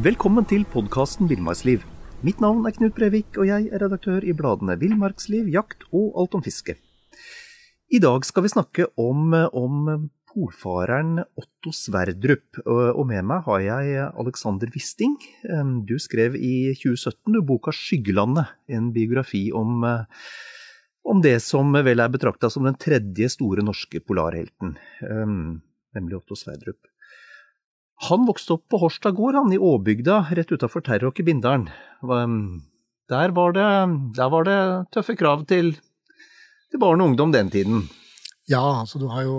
Velkommen til podkasten Villmarksliv. Mitt navn er Knut Brevik, og jeg er redaktør i bladene Villmarksliv, Jakt og Alt om fiske. I dag skal vi snakke om, om polfareren Otto Sverdrup, og med meg har jeg Alexander Wisting. Du skrev i 2017 du, boka 'Skyggelandet', en biografi om, om det som vel er betrakta som den tredje store norske polarhelten, nemlig Otto Sverdrup. Han vokste opp på Horstad gård, han, i Åbygda, rett utafor Terråk i Bindalen. Der var, det, der var det tøffe krav til, til barn og ungdom den tiden. Ja, altså du har jo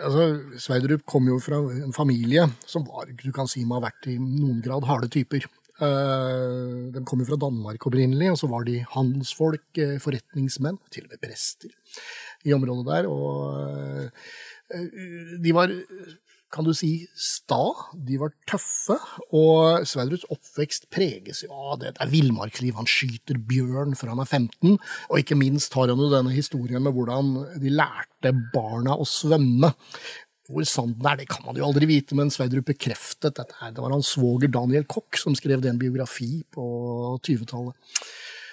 altså Sverdrup kom jo fra en familie som var, du kan si må ha vært i noen grad harde typer. De kom jo fra Danmark opprinnelig, og så var de handelsfolk, forretningsmenn, til og med prester i området der. Og de var kan du si, sta. De var tøffe. Og Sverdrups oppvekst preges jo av det. Det er villmarksliv. Han skyter bjørn før han er 15. Og ikke minst har han jo denne historien med hvordan de lærte barna å svømme. Hvor sant den er, det kan man jo aldri vite, men Sverdrup bekreftet dette. her. Det var hans svoger Daniel Koch som skrev det en biografi på 20-tallet.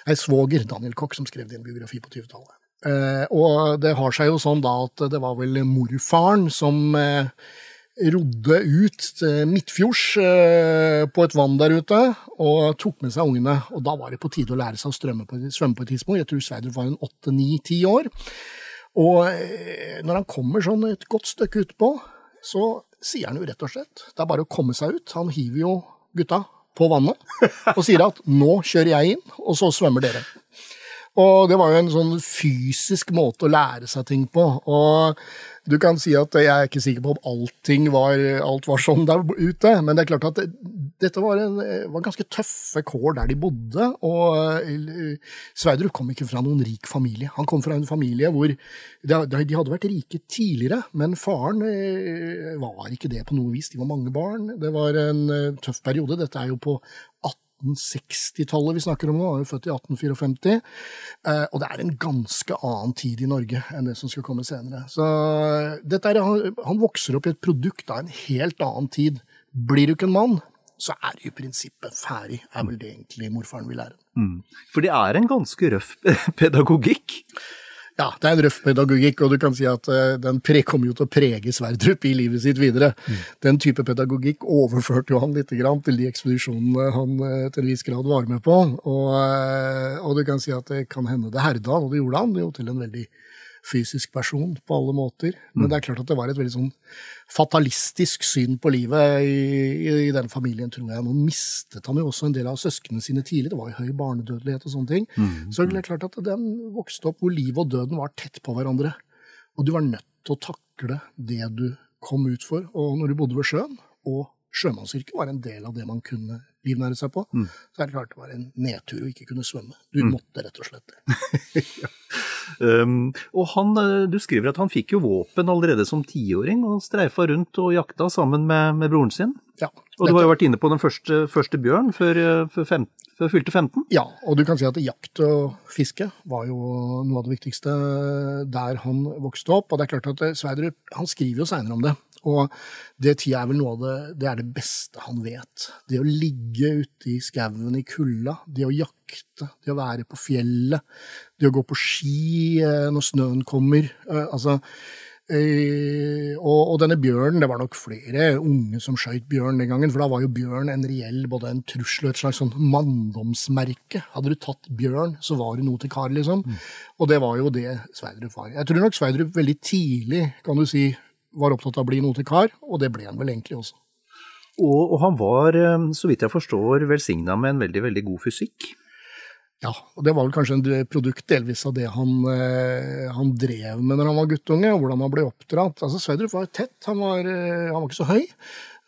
Nei, svoger Daniel Koch som skrev det en biografi på 20-tallet. Eh, og det har seg jo sånn da at det var vel morfaren som eh, rodde ut til midtfjords på et vann der ute og tok med seg ungene. Og da var det på tide å lære seg å på, svømme på et tidspunkt. Jeg tror Sverdrup var en åtte, ni, ti år. Og når han kommer sånn et godt stykke utpå, så sier han jo rett og slett det er bare å komme seg ut. Han hiver jo gutta på vannet og sier at nå kjører jeg inn, og så svømmer dere. Og det var jo en sånn fysisk måte å lære seg ting på. Og du kan si at jeg er ikke sikker på om allting var, alt var sånn der ute, men det er klart at det, dette var, en, var, ganske tøffe kår der de bodde. Og Sverdrup kom ikke fra noen rik familie. Han kom fra en familie hvor de, de hadde vært rike tidligere, men faren var ikke det på noe vis. De var mange barn. Det var en tøff periode. Dette er jo på 18 1860-tallet vi snakker om nå, han er jo født i 1854. Eh, og det er en ganske annen tid i Norge enn det som skal komme senere. Så er, han, han, vokser opp i et produkt av en helt annen tid. Blir du ikke en mann, så er du i prinsippet ferdig, er vel det egentlig morfaren vil lære. Mm. For det er en ganske røff pedagogikk? Ja, det er en røff pedagogikk, og du kan si at uh, den kommer jo til å prege Sverdrup i livet sitt videre. Mm. Den type pedagogikk overførte jo han litt grann til de ekspedisjonene han uh, til en viss grad var med på. Og, uh, og, du kan si at det kan hende det herda og det gjorde han jo til en veldig fysisk person på alle måter. Men mm. det er klart at det var et veldig sånn fatalistisk syn på livet i, i, i, den familien, tror jeg. Nå mistet han jo også en del av søsknene sine tidlig. Det var jo høy barnedødelighet og sånne ting. Mm. Så det er klart at den vokste opp hvor livet og døden var tett på hverandre. Og du var nødt til å takle det du kom ut for. Og når du bodde ved sjøen, og sjømannsyrket var en del av det man kunne livnære seg på, mm. så er det klart det var en nedtur å ikke kunne svømme. Du mm. måtte rett og slett det. ja. um, og han, eh, du skriver at han fikk jo våpen allerede som tiåring, og streifa rundt og jakta sammen med, med broren sin. Ja. Og du har jo vært inne på den første, første bjørn før, eh, før, fem, før fylte 15? Ja, og du kan si at jakt og fiske var jo noe av det viktigste der han vokste opp. Og det er klart at Sverdrup han skriver jo seinere om det. Og det tida er vel noe av det, det er det beste han vet. Det å ligge ute i skauen i kulda, det å jakte, det å være på fjellet, det å gå på ski eh, når snøen kommer. Eh, altså, eh, og, og, denne bjørnen, det var nok flere unge som skøyt bjørn den gangen, for da var jo bjørn en reell både en trussel og et slags sånn manndomsmerke. Hadde du tatt bjørn, så var du noe til kar, liksom. Mm. Og det var jo det Sverdrup var. Jeg tror nok Sverdrup veldig tidlig, kan du si, var opptatt av å bli noe til kar, og det ble han vel egentlig også. Og, og han var, eh, så vidt jeg forstår, velsigna med en veldig, veldig god fysikk. Ja, og det var vel kanskje en produkt delvis av det han, eh, han drev med når han var guttunge, og hvordan han ble oppdratt. Altså, Sverdrup var tett, han var, eh, han var ikke så høy.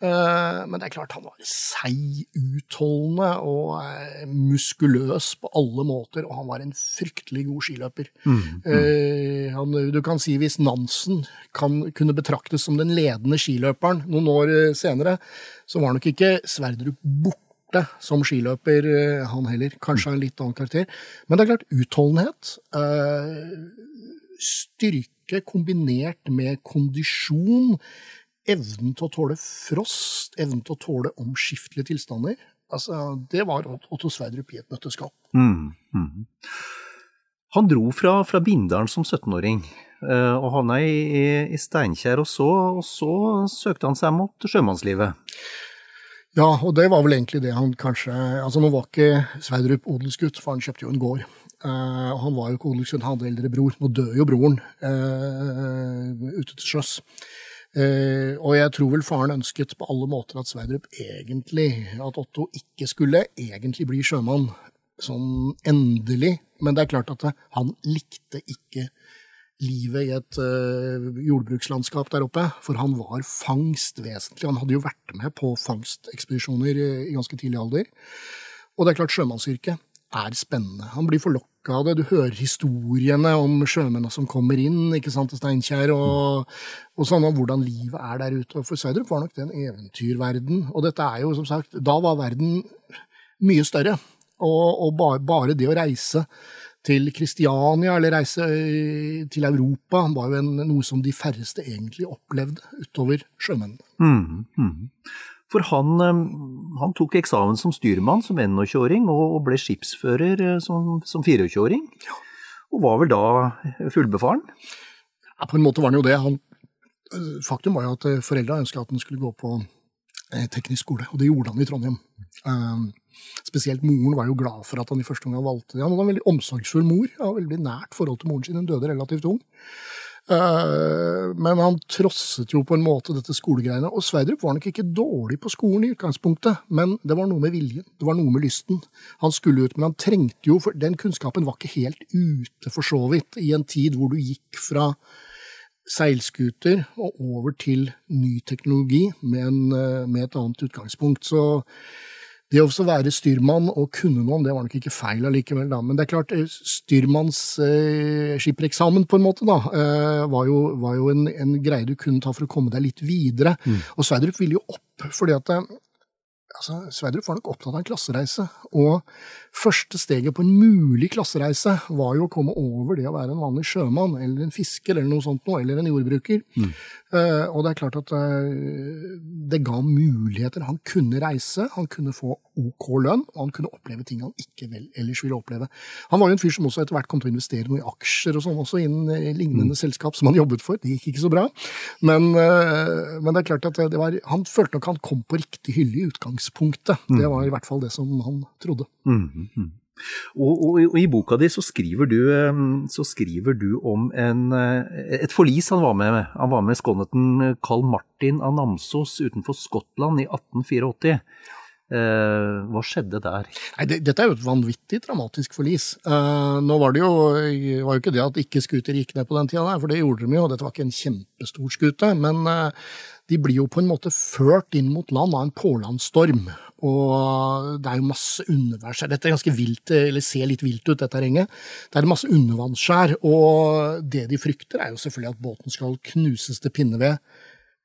Eh, men det er klart han var seig, utholdende og eh, muskuløs på alle måter. Og han var en fryktelig god skiløper. Mm, mm. Han, du kan si hvis Nansen kan, kunne betraktes som den ledende skiløperen noen år senere, så var nok ikke Sverdrup borte som skiløper, han heller. Kanskje en litt annen karakter. Men det er klart, utholdenhet, styrke kombinert med kondisjon, evnen til å tåle frost, evnen til å tåle omskiftelige tilstander. Altså, det var Otto Sverdrup i et nøtteskall. Mm, mm. Han dro fra, fra Bindalen som 17-åring eh, og havna i, i Steinkjer, og så, og så søkte han seg mot sjømannslivet. Ja, og det var vel egentlig det han kanskje Altså, nå var ikke Sverdrup odelsgutt, for han kjøpte jo en gård. Uh, han var jo ikke odelsgutt, han hadde eldre bror. Nå dør jo broren uh, ute til sjøs. Uh, og jeg tror vel faren ønsket på alle måter at Sverdrup egentlig, at Otto ikke skulle egentlig bli sjømann sånn endelig. Men det er klart at han likte ikke livet i et uh, jordbrukslandskap der oppe, for han var fangstvesentlig. Han hadde jo vært med på fangstekspedisjoner i ganske tidlig alder. Og det er klart, sjømannsyrket er spennende. Han blir forlokka av det. Du hører historiene om sjømennene som kommer inn ikke sant, til Steinkjer, og, og sånn, om hvordan livet er der ute. For Sverdrup var nok det en eventyrverden. Og dette er jo, som sagt, da var verden mye større. Og, og bare, bare, det å reise til Kristiania eller reise øh, til Europa var jo en, noe som de færreste egentlig opplevde utover sjømennene. Mm, mm. For han, eh, han, tok eksamen som styrmann som 21-åring, og ble skipsfører eh, som, som 24-åring. Og var vel da fullbefaren? Ja, på en måte var han jo det. Han, eh, faktum var jo at foreldra ønska at han skulle gå på teknisk skole, og det gjorde han i Trondheim. spesielt moren var jo glad for at han i første omgang valgte det. Han hadde en veldig omsorgsfull mor, og veldig nært forhold til moren sin. Hun døde relativt ung. Eh, men han trosset jo på en måte dette skolegreiene. Og Sverdrup var nok ikke dårlig på skolen i utgangspunktet, men det var noe med viljen, det var noe med lysten. Han skulle ut, men han trengte jo For den kunnskapen var ikke helt ute, for så vidt, i en tid hvor du gikk fra seilskuter og over til ny teknologi med, en, eh, med et annet utgangspunkt. Så det å være styrmann og kunne noe om det var nok ikke feil allikevel, da. Men det er klart, eh, styrmannsskippereksamen, eh, på en måte, da, eh, var jo, var jo en, en, greie du kunne ta for å komme deg litt videre. Mm. Og Sverdrup ville jo opp, fordi at eh, altså, Sverdrup var nok opptatt av en klassereise. Og første steget på en mulig klassereise var jo å komme over det å være en vanlig sjømann, eller en fisker, eller noe sånt noe, eller en jordbruker. Mm. Uh, og det er klart at uh, det ga muligheter. Han kunne reise, han kunne få ok lønn, og han kunne oppleve ting han ikke vel ellers ville oppleve. Han var jo en fyr som også etter hvert kom til å investere noe i aksjer og sånn, også innen uh, lignende mm. selskap som han jobbet for. Det gikk ikke så bra. Men, men det er klart at var, han følte nok han kom på riktig hylle i utgangspunktet. Mm. Det var i hvert fall det som han trodde. Mm. Mm. Og, og, og, i boka di så skriver du, så skriver du om en, eh, et forlis han var med. Han var med skåneten Carl Martin av Namsos utenfor Skottland i 1884. Eh, hva skjedde der? Nei, det, dette er jo et vanvittig dramatisk forlis. Eh, nå var det jo, var jo ikke det at ikke skuter gikk ned på den tida, for det gjorde de jo. Dette var ikke en kjempestor skute. Men eh, de blir jo på en måte ført inn mot land av en pålandsstorm. Og det er jo masse undervannsskjær. Dette er ganske vilt, eller ser litt vilt ut, dette terrenget. Det er masse undervannsskjær, og det de frykter, er jo selvfølgelig at båten skal knuses til pinneved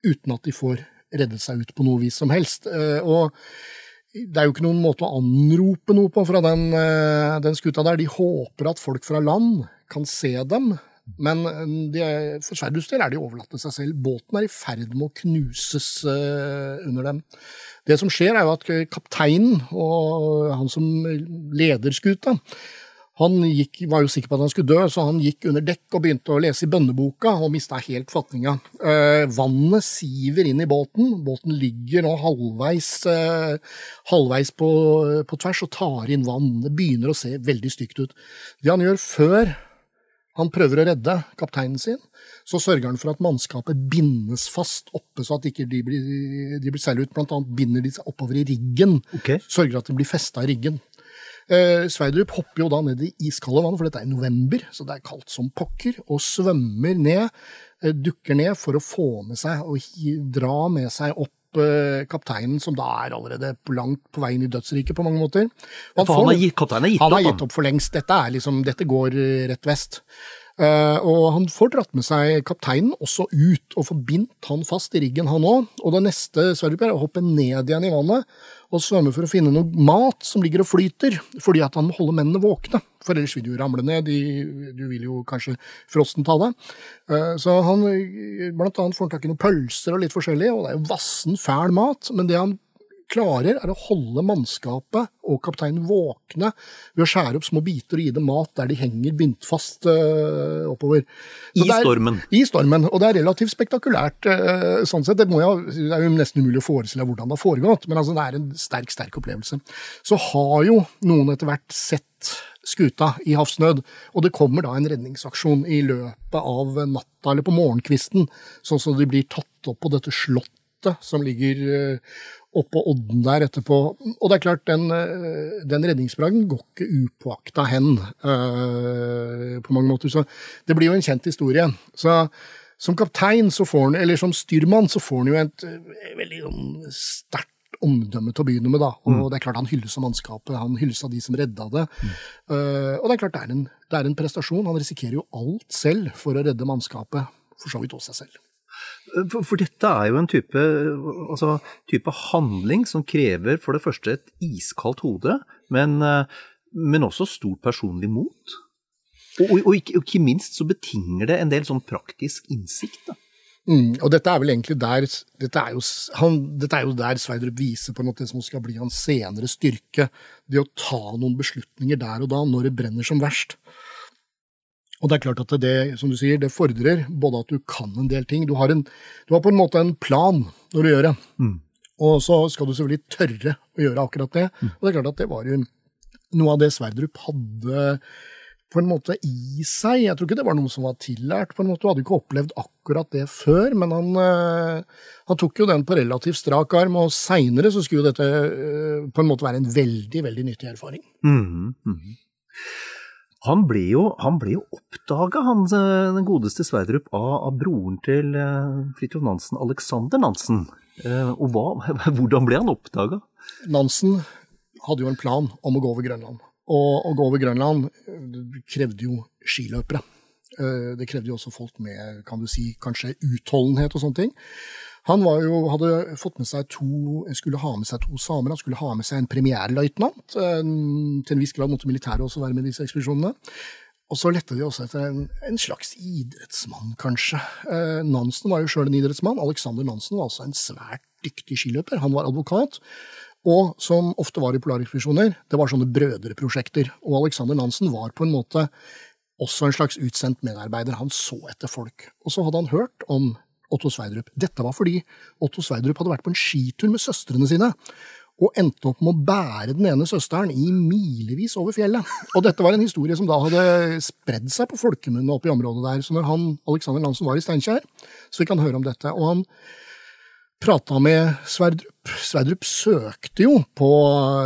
uten at de får reddet seg ut på noe vis som helst. Eh, og det er jo ikke noen måte å anrope noe på fra den, eh, den skuta der. De håper at folk fra land kan se dem. Men de, for Sverdrups del er de overlatt til seg selv. Båten er i ferd med å knuses under dem. Det som skjer, er jo at kapteinen og han som leder skuta, han gikk, var jo sikker på at han skulle dø, så han gikk under dekk og begynte å lese i bønneboka og mista helt fatninga. Eh, vannet siver inn i båten. Båten ligger nå halvveis, eh, halvveis på, på, tvers og tar inn vann. Det begynner å se veldig stygt ut. Det han gjør før han prøver å redde kapteinen sin, så sørger han for at mannskapet bindes fast oppe, så at ikke de blir, de blir seilt ut. Blant annet binder de seg oppover i riggen. Okay. Sørger at de blir festa i riggen. Eh, Sverdrup hopper jo da ned i iskalde vann, for dette er i november, så det er kaldt som pokker, og svømmer ned, eh, dukker ned for å få med seg og dra med seg opp eh, kapteinen, som da er allerede langt på vei inn i dødsriket på mange måter. Han, for han, har gitt, kapteinen har gitt opp? Han har gitt opp for lengst. Dette, liksom, dette går eh, rett vest. Uh, og han får dratt med seg kapteinen også ut, og får bindt han fast i riggen, han òg. Og det neste Sverdrup er å hoppe ned igjen i vannet og svømme for å finne noe mat som ligger og flyter, fordi at han må holde mennene våkne. For ellers vil de jo ramle ned, de, du vil jo kanskje frosten ta deg. Uh, så han blant annet får tak i noen pølser og litt forskjellig, og det er jo vassen, fæl mat. Men det han klarer, er å holde mannskapet og kapteinen våkne ved å skjære opp små biter og gi dem mat der de henger bindt fast uh, oppover. Så I er, stormen. I stormen. Og det er relativt spektakulært uh, sånn sett. Det, jeg, det, er jo nesten umulig å forestille hvordan det har foregått, men altså, det er en sterk, sterk opplevelse. Så har jo noen etter hvert sett skuta i havsnød, og det kommer da en redningsaksjon i løpet av natta eller på morgenkvisten, sånn som de blir tatt opp på dette slottet som ligger uh, oppå odden der etterpå. Og det er klart, den, eh, den redningsbragden går ikke upåakta hen uh, på mange måter. Så det blir jo en kjent historie. Så som kaptein, så får han, eller som styrmann, så får han jo et et veldig sånn sterkt omdømme til å begynne med. da, Og mm. det er klart han hylles av mannskapet, han hylles av de som redda det. Mm. Uh, og det er klart det er, en, det er en prestasjon. Han risikerer jo alt selv for å redde mannskapet, for så vidt også seg selv. For, for, dette er jo en type, altså, type, handling som krever for det første et iskaldt hode, men, eh, men også stort personlig mot. Og, og, og, ikke, og, ikke, minst så betinger det en del sånn praktisk innsikt. da. Mm, og dette er vel egentlig der dette er, jo, han, dette er jo der Sverdrup viser på en måte som skal bli hans senere styrke. Det å ta noen beslutninger der og da, når det brenner som verst. Og det er klart at det, som du sier, det fordrer både at du kan en del ting Du har, en, du har på en måte en plan når du gjør det. Mm. Og så skal du selvfølgelig tørre å gjøre akkurat det. Mm. Og det er klart at det var jo noe av det Sverdrup hadde på en måte i seg. Jeg tror ikke det var noe som var tillært. på en måte. Du hadde ikke opplevd akkurat det før, men han, øh, han tok jo den på relativt strak arm, og seinere så skulle jo dette øh, på en måte være en veldig, veldig nyttig erfaring. Mm, mm. Han ble jo, han jo oppdaga, eh, den godeste Sverdrup, av, av broren til uh, Fridtjof Nansen, Alexander Nansen. Uh, og hva, hvordan ble han oppdaga? Nansen hadde jo en plan om å gå over Grønland. Og å gå over Grønland krevde jo skiløpere. Det krevde jo også folk med kan du si, kanskje utholdenhet og sånne ting. Han jo, hadde fått med seg to, skulle ha med seg to samer. Han skulle ha med seg en premierløytnant. Til en viss grad måtte militæret også være med i disse ekspedisjonene. Og så lette de også etter en, en slags idrettsmann, kanskje. Eh, Nansen var jo sjøl en idrettsmann. Alexander Nansen var altså en svært dyktig skiløper. Han var advokat. Og som ofte var i polarekspedisjoner, det var sånne brødreprosjekter. Og Alexander Nansen var på en måte også en slags utsendt medarbeider. Han så etter folk. Og så hadde han hørt om Otto Sverdrup. Dette var fordi Otto Sverdrup hadde vært på en skitur med søstrene sine. Og endte opp med å bære den ene søsteren i milevis over fjellet. Og dette var en historie som da hadde spredd seg på folkemunne oppe i området der. Så når han, Alexander Lansen var i Steinkjer, så fikk han høre om dette. Og han prata med Sverdrup. Sverdrup søkte jo på,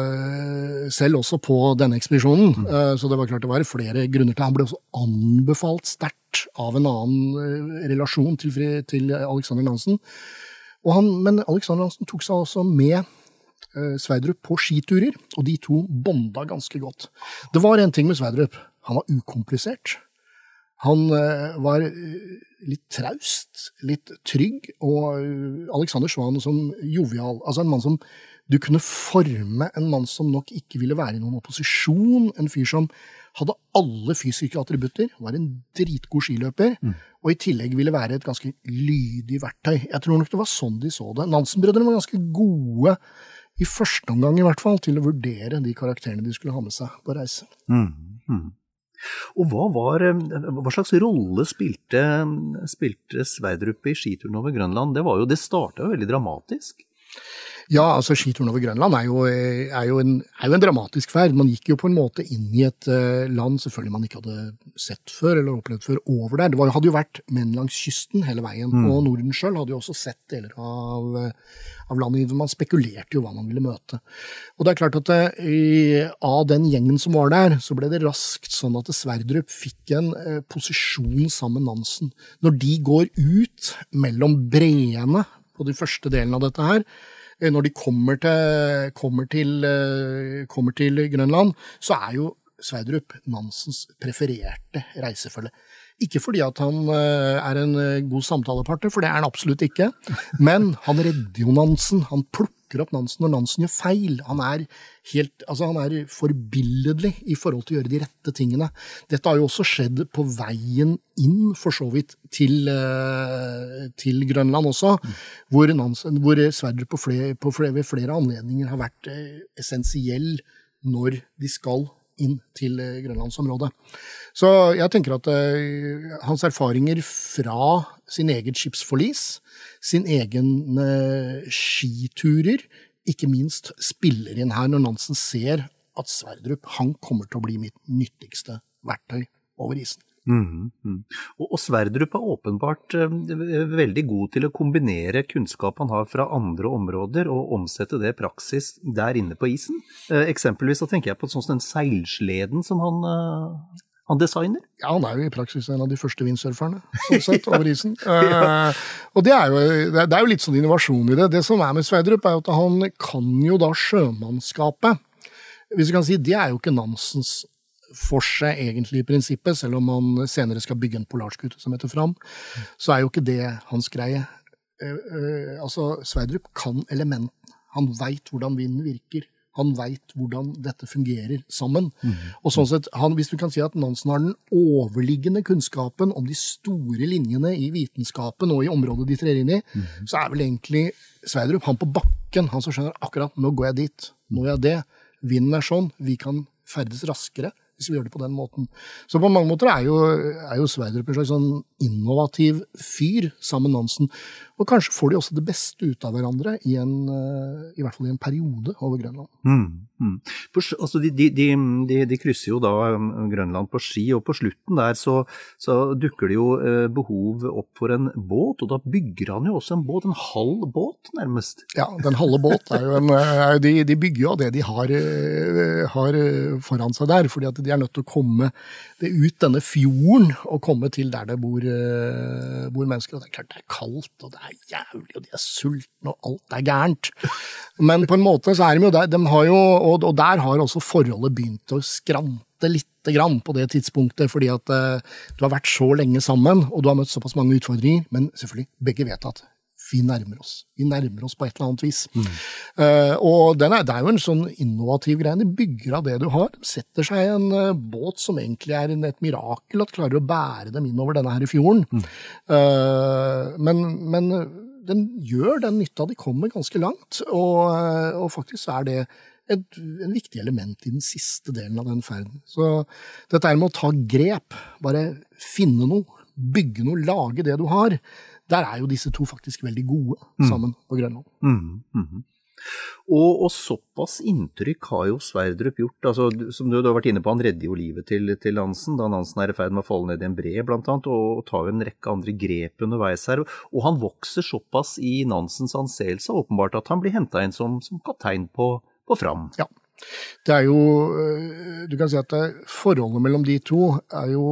eh, selv også på denne ekspedisjonen, mm. Eh, så det var klart det var flere grunner til Han ble også anbefalt sterkt av en annen eh, relasjon til, til Alexander Nansen. Han, men Alexander Nansen tok seg også med Sverdrup på skiturer, og de to bonda ganske godt. Det var en ting med Sverdrup. Han var ukomplisert. Han var litt traust, litt trygg, og Alexander Svan som jovial. Altså en mann som du kunne forme, en mann som nok ikke ville være i noen opposisjon. En fyr som hadde alle fysiske attributter, var en dritgod skiløper, mm. og i tillegg ville være et ganske lydig verktøy. Jeg tror nok det var sånn de så det. Nansen-brødrene var ganske gode, i første omgang i hvert fall, til å vurdere de karakterene de skulle ha med seg på reise. Mm. Mm. Og hva, var, hva, slags rolle spilte, spilte Sverdrup i skituren over Grønland? Det, var jo, det starta jo veldig dramatisk. Ja, altså skituren over Grønland er jo, er, jo en, er jo, en, dramatisk ferd. Man gikk jo på en måte inn i et uh, land selvfølgelig man ikke hadde sett før eller opplevd før, over der. Det var, hadde jo vært menn langs kysten hele veien. Mm. Og Norden sjøl hadde jo også sett deler av, av landet. Man spekulerte jo hva man ville møte. Og det er klart at uh, av den gjengen som var der, så ble det raskt sånn at Sverdrup fikk en uh, posisjon sammen med Nansen. Når de går ut mellom breene på de første delene av dette her, Eh, når de kommer til, kommer til, eh, kommer til Grønland, så er jo Sverdrup Nansens prefererte reisefølge. Ikke fordi at han eh, er en god samtalepartner, for det er han absolutt ikke, men han redder jo Nansen. Han plukker plukker opp Nansen når Nansen gjør feil. Han er, helt, altså han er forbilledlig i forhold til å gjøre de rette tingene. Dette har jo også skjedd på veien inn, for så vidt, til, eh, til Grønland også, mm. hvor, Nansen, hvor Sverdrup på flere, på flere, ved flere anledninger har vært eh, essensiell når de skal inn til eh, grønlandsområdet. Så jeg tenker at uh, hans erfaringer fra sin eget skipsforlis, sin egen uh, skiturer, ikke minst spiller inn her når Nansen ser at Sverdrup han kommer til å bli mitt nyttigste verktøy over isen. Mm, mm. Og, og, Sverdrup er åpenbart eh, veldig god til å kombinere kunnskap han har fra andre områder, og omsette det i praksis der inne på isen. Eh, eksempelvis så tenker jeg på sånn den seilsleden som han eh, han designer? Ja, han er jo i praksis en av de første windsurferne sånn sett, over isen. ja. uh, og det er, jo, det er, jo, litt sånn innovasjon i det. Det som er med Sverdrup, er jo at han kan jo da sjømannskapet. Hvis vi kan si, Det er jo ikke Nansens forse egentlig i prinsippet, selv om han senere skal bygge en polarskute som heter Fram. Så er jo ikke det hans greie. Uh, uh, altså, Sverdrup kan elementene. Han veit hvordan vinden virker. Han veit hvordan dette fungerer sammen. Mm. Og sånn sett, han, Hvis du kan si at Nansen har den overliggende kunnskapen om de store linjene i vitenskapen og i området de trer inn i, mm. så er vel egentlig Sverdrup han på bakken, han som skjønner akkurat nå går jeg dit, nå gjør jeg det. Vinden er sånn, vi kan ferdes raskere hvis vi gjør det på den måten. Så på mange måter er jo, er jo Sverdrup en slags sånn innovativ fyr sammen med Nansen. Og kanskje får de også det beste ut av hverandre, i, en, eh, i hvert fall i en periode over Grønland. Mm, mm. For, altså de, de, de, de, krysser jo da um, Grønland på ski, og på slutten der så, så, dukker det jo eh, behov opp for en båt, og da bygger han jo også en båt, en halv båt nærmest. Ja, den halve båt er jo en eh, de, bygger jo av det de har, har, foran seg der, fordi at de er nødt til å komme ut denne fjorden og komme til der det bor, bor mennesker. Og det er klart det er kaldt, og det er er jævlig, og de er sultne, og alt er gærent. Men på en måte så er de jo der, de jo, og, og, der har også forholdet begynt å skrante grann på det tidspunktet, fordi at uh, du har vært så lenge sammen, og du har møtt såpass mange utfordringer, men selvfølgelig, begge vet at vi nærmer oss. Vi nærmer oss på et eller annet vis. Mm. Uh, og er, det er jo en sånn innovativ greie. De bygger av det du har. De setter seg i en uh, båt som egentlig er en, et mirakel at klarer å bære dem innover denne her fjorden. Mm. Uh, men, men, den gjør den nytta. De kommer ganske langt, og, og faktisk er det et, en viktig element i den siste delen av den ferden. Så dette er med å ta grep, bare finne noe, bygge noe, lage det du har der er jo disse to faktisk veldig gode mm. sammen på Grønland. Mm, mm. Og, og, såpass inntrykk har jo Sverdrup gjort. altså Som du, du har vært inne på, han redder jo livet til, til Nansen da Nansen er i ferd med å falle ned i en bre, blant annet, og, og tar jo en rekke andre grep underveis her. Og han vokser såpass i Nansens anseelse åpenbart at han blir henta inn som, som kaptein på, på Fram. Ja. Det er jo øh, Du kan si at forholdet mellom de to er jo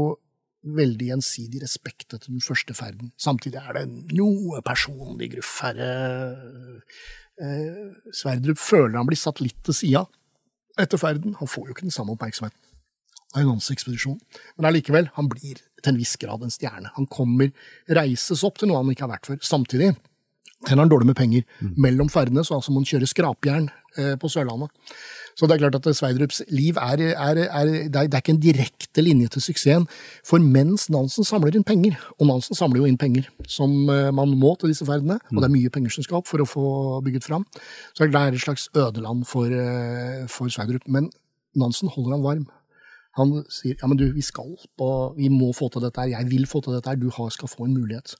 veldig gjensidig respekt etter den første ferden. Samtidig er det noe personlig gruff her. Eh, Sverdrup føler han blir satt litt til sida etter ferden. Han får jo ikke den samme oppmerksomheten av en ekspedisjon. Men allikevel, han blir til en viss grad en stjerne. Han kommer, reises opp til noe han ikke har vært før. Samtidig tjener han dårlig med penger mellom ferdene, så altså må han kjøre skrapjern på Sørlandet. Så det er klart at Sverdrups liv er, er, er, det er, ikke en direkte linje til suksessen. For mens Nansen samler inn penger, og Nansen samler jo inn penger som eh, man må til disse ferdene, og det er mye penger som skal opp for å få bygget fram, så er det et slags ødeland for, eh, for Sverdrup. Men Nansen holder han varm. Han sier ja, men du, vi skal på, vi må få til dette her, jeg vil få til dette her, du skal få en mulighet.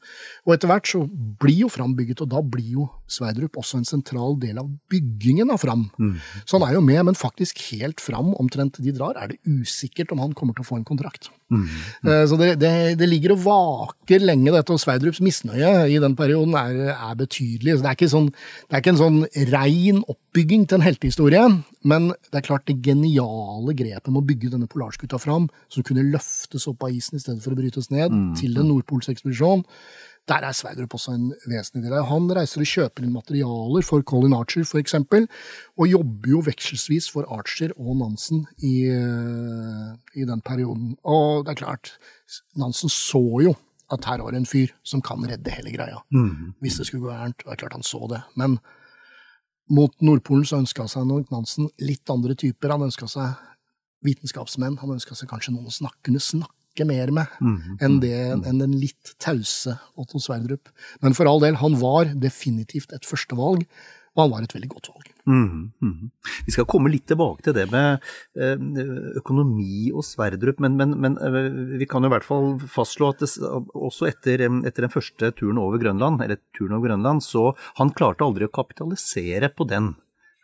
Og etter hvert så blir jo Fram bygget, og da blir jo Sverdrup også en sentral del av byggingen av Fram. Mm. Så han er jo med, men faktisk helt fram, omtrent de drar, er det usikkert om han kommer til å få en kontrakt. Mm. Mm. Så det, det, det, ligger og vaker lenge, dette, og Sverdrups misnøye i den perioden er, er betydelig. Så det er, sånn, det er ikke en sånn rein oppbygging til en heltehistorie, men det er klart det geniale grepet med å bygge denne polarskuta fram, som kunne løftes opp av isen i stedet for å brytes ned, mm. til en nordpolsekspedisjon, der er Sverdrup også en vesentlig del. Han reiser og kjøper inn materialer for Colin Archer f.eks., og jobber jo vekselsvis for Archer og Nansen i, eh, i, den perioden. Og det er klart, Nansen så jo at her var det en fyr som kan redde hele greia, mm. hvis det skulle gå gærent. Det er klart han så det. Men mot Nordpolen så ønska seg nok Nansen litt andre typer. Han ønska seg vitenskapsmenn. Han ønska seg kanskje noen å snakke, kunne snakke mer med mm -hmm. enn, det, enn den litt tause Otto Sverdrup. Men for all del, han var definitivt et førstevalg, og han var et veldig godt valg. Mm -hmm. Vi skal komme litt tilbake til det med eh, økonomi og Sverdrup, men, men, men eh, vi kan jo i hvert fall fastslå at det, også etter, etter, den første turen over Grønland, eller turen over Grønland, så han klarte aldri å kapitalisere på den.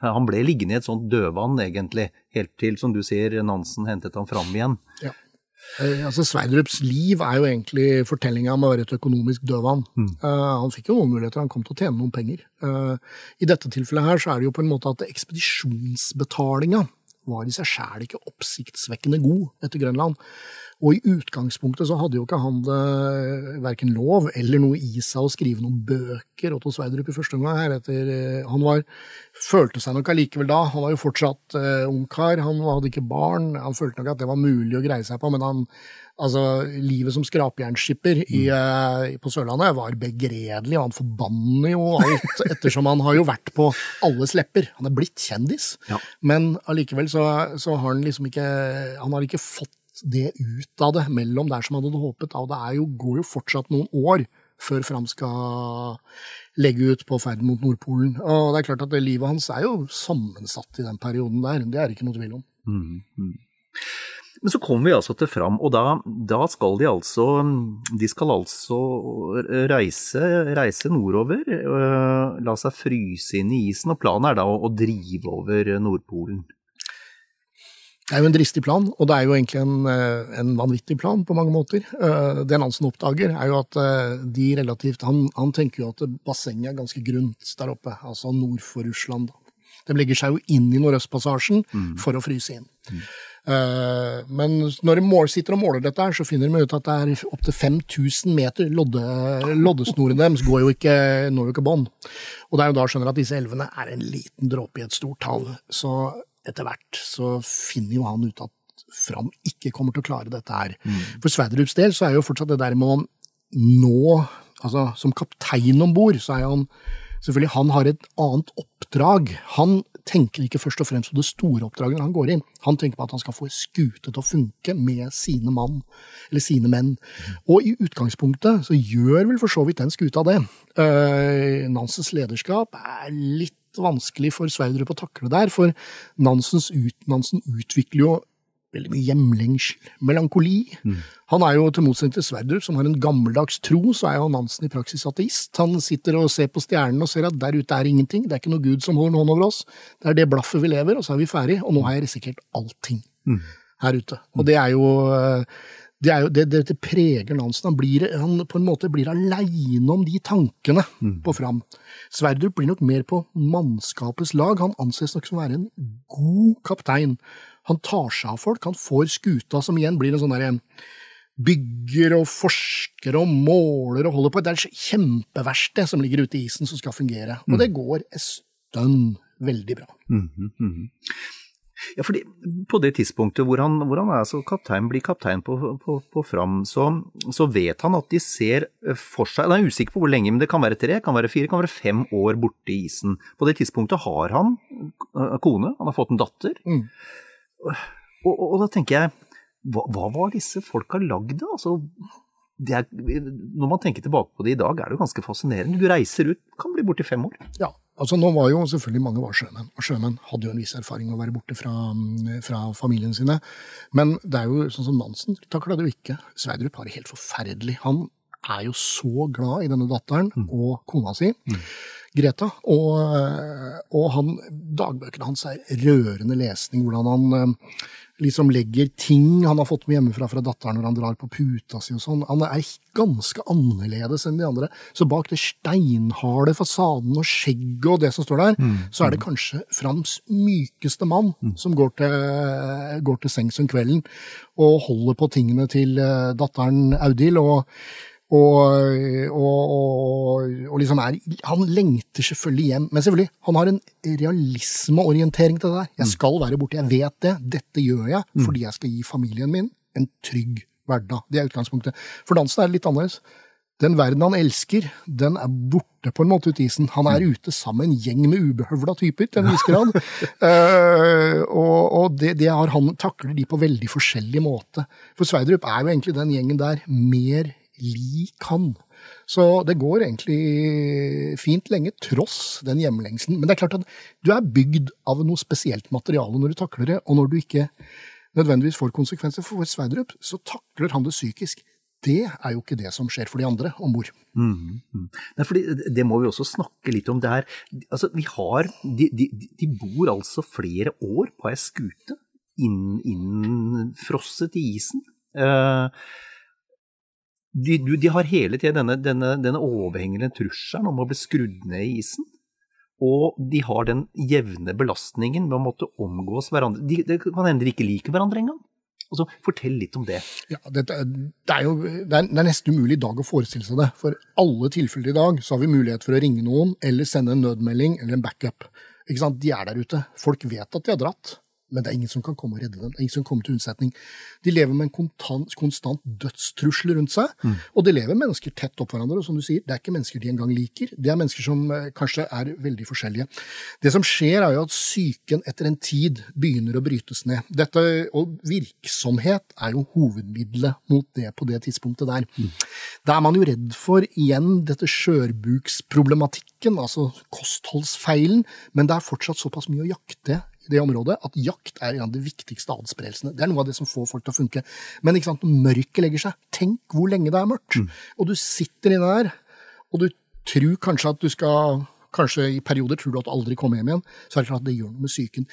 Han ble liggende i et sånt dødvann, egentlig, helt til, som du sier, Nansen hentet ham fram igjen. Ja. Eh, altså Sverdrups liv er jo egentlig fortellinga om å være et økonomisk dødvann. Mm. Uh, han fikk jo noen muligheter, han kom til å tjene noen penger. Uh, I dette tilfellet her så er det jo på en måte at ekspedisjonsbetalinga var i seg sjæl ikke oppsiktsvekkende god etter Grønland. Og i utgangspunktet så hadde jo ikke han det verken lov eller noe i seg å skrive noen bøker, Otto Sverdrup, i første omgang. her etter, eh, Han var, følte seg nok allikevel da, han var jo fortsatt uh, ungkar, han hadde ikke barn, han følte nok at det var mulig å greie seg på, men han, altså, livet som skrapjernskipper uh, på Sørlandet var begredelig, og han forbanner jo alt ettersom han har jo vært på alles lepper. Han er blitt kjendis, ja. men allikevel så, så, har han liksom ikke Han har ikke fått det ut av det mellom der som han hadde håpet. Og det jo, går jo fortsatt noen år før Fram skal legge ut på ferd mot Nordpolen. Og det er klart at det livet hans er jo sammensatt i den perioden der. Det er det ikke noe tvil om. Mm, mm. Men så kommer vi altså til Fram, og da, da, skal de altså De skal altså reise, reise nordover, øh, la seg fryse inn i isen, og planen er da å, å drive over Nordpolen. Det er jo en dristig plan, og det er jo egentlig en, eh, en vanvittig plan på mange måter. Eh, det Nansen oppdager, er jo at eh, de relativt Han, han tenker jo at bassenget er ganske grunt der oppe, altså nord for Russland. De legger seg jo inn i Nordøstpassasjen mm. for å fryse inn. Mm. Men når de sitter og måler dette, her, så finner de ut at det er opptil 5000 meter. Lodde, loddesnoren deres går jo ikke, når jo ikke bånd. Og det er jo da skjønner at disse elvene er en liten dråpe i et stort hav. Så etter hvert så finner jo han ut at Fram ikke kommer til å klare dette her. Mm. For Sverdrups del så er jo fortsatt det der med å nå Altså, som kaptein om bord, så er han Selvfølgelig, han har et annet oppdrag. Han tenker ikke først og fremst på det store oppdraget når han går inn. Han tenker på at han skal få skute til å funke med sine mann, eller sine menn. Mm. Og i utgangspunktet så gjør vel for så vidt den skuta det. Uh, Nansens lederskap er litt vanskelig for Sverdrup å takle der, for Nansens ut, Nansen utvikler jo veldig mye hjemlengsel, melankoli. Mm. Han er jo, til motsetning til Sverdrup, som har en gammeldags tro, så er jo Nansen i praksis ateist. Han sitter og ser på stjernene og ser at der ute er ingenting, det er ikke noe gud som holder en hånd over oss. Det er det blaffet vi lever, og så er vi ferdig, og nå har jeg risikert allting mm. her ute. Og det er jo det, er jo, det, det, det preger Nansen. Han, blir, han på en måte blir aleine om de tankene mm. på Fram. Sverdrup blir nok mer på mannskapets lag. Han anses nok som å være en god kaptein. Han tar seg av folk. Han får skuta, som igjen blir en sånn derre bygger og forsker og måler og holder på. Det er et kjempeverksted som ligger ute i isen som skal fungere. Og mm. det går en stund veldig bra. Mm, mm, Ja, fordi På det tidspunktet hvor han, hvor han er så kaptein, blir kaptein på, på, på Fram, så, så, vet han at de ser for seg Han er usikker på hvor lenge, men det kan være tre, kan være fire, kan være fem år borte i isen. På det tidspunktet har han eh, kone, han har fått en datter. Mm. Og, og, og, da tenker jeg, hva, hva var disse folka lagd av? Altså, er, når man tenker tilbake på det i dag, er det jo ganske fascinerende. Du reiser ut, kan bli borte i fem år. Ja, altså nå var jo selvfølgelig mange var sjømenn, og sjømenn hadde jo en viss erfaring med å være borte fra, fra familien sine. Men det er jo sånn som Nansen takla det jo ikke. Sverdrup har det helt forferdelig. Han er jo så glad i denne datteren mm. og kona si. Mm. Greta. Og, og han, dagbøkene hans er rørende lesning. Hvordan han liksom legger ting han har fått med hjemmefra fra datteren når han drar på puta si og sånn. Han er ganske annerledes enn de andre. Så bak det steinharde fasaden og skjegget og det som står der, mm. så er det kanskje Frams mykeste mann mm. som går til, går til sengs om kvelden og holder på tingene til eh, datteren Audhild. og og, og, og, og, liksom er Han lengter selvfølgelig hjem, men selvfølgelig, han har en realismeorientering til det der. Jeg mm. skal være borte, jeg vet det. Dette gjør jeg mm. fordi jeg skal gi familien min en trygg hverdag. Det er utgangspunktet. For dansen er litt annerledes. Den verden han elsker, den er borte på en måte ut i isen. Han er mm. ute sammen med en gjeng med ubehøvla typer, til en viss grad. uh, og, og det, det han, takler de på veldig forskjellig måte. For Sverdrup er jo egentlig den gjengen der mer lik han. Så det går egentlig fint lenge, tross den hjemlengselen. Men det er klart at du er bygd av noe spesielt materiale når du takler det, og når du ikke nødvendigvis får konsekvenser for Sverdrup, så takler han det psykisk. Det er jo ikke det som skjer for de andre om bord. Mm, mm. Det må vi også snakke litt om. Det her. Altså, vi har, de, de, de, bor altså flere år på ei skute innfrosset inn i isen. Uh, de, de, har hele tiden denne, denne, denne, overhengende trusselen om å bli skrudd ned i isen. Og de har den jevne belastningen med å måtte omgås hverandre. De, det kan hende de ikke liker hverandre engang. Altså, fortell litt om det. Ja, det, det, er jo, det, er, det er nesten umulig i dag å forestille seg det. For alle tilfeller i dag så har vi mulighet for å ringe noen eller sende en nødmelding eller en backup. Ikke sant? De er der ute. Folk vet at de har dratt men det er ingen som kan komme og redde dem. Det er ingen som kommer til unnsetning. De lever med en kontant, konstant dødstrussel rundt seg, mm. og de lever mennesker tett opp hverandre. Og som du sier, det er ikke mennesker de engang liker. Det er mennesker som eh, kanskje er veldig forskjellige. Det som skjer, er jo at psyken etter en tid begynner å brytes ned. Dette, og virksomhet er jo hovedmiddelet mot det på det tidspunktet der. Mm. Da er man jo redd for igjen dette skjørbuksproblematikken, altså kostholdsfeilen, men det er fortsatt såpass mye å jakte det området at jakt er en av de viktigste adspredelsene. Det er noe av det som får folk til å funke. Men ikke sant, når mørket legger seg, tenk hvor lenge det er mørkt. Mm. Og du sitter inne der, og du tror kanskje at du skal Kanskje i perioder tror du at du aldri kommer hjem igjen. Så er det klart at det gjør noe med psyken.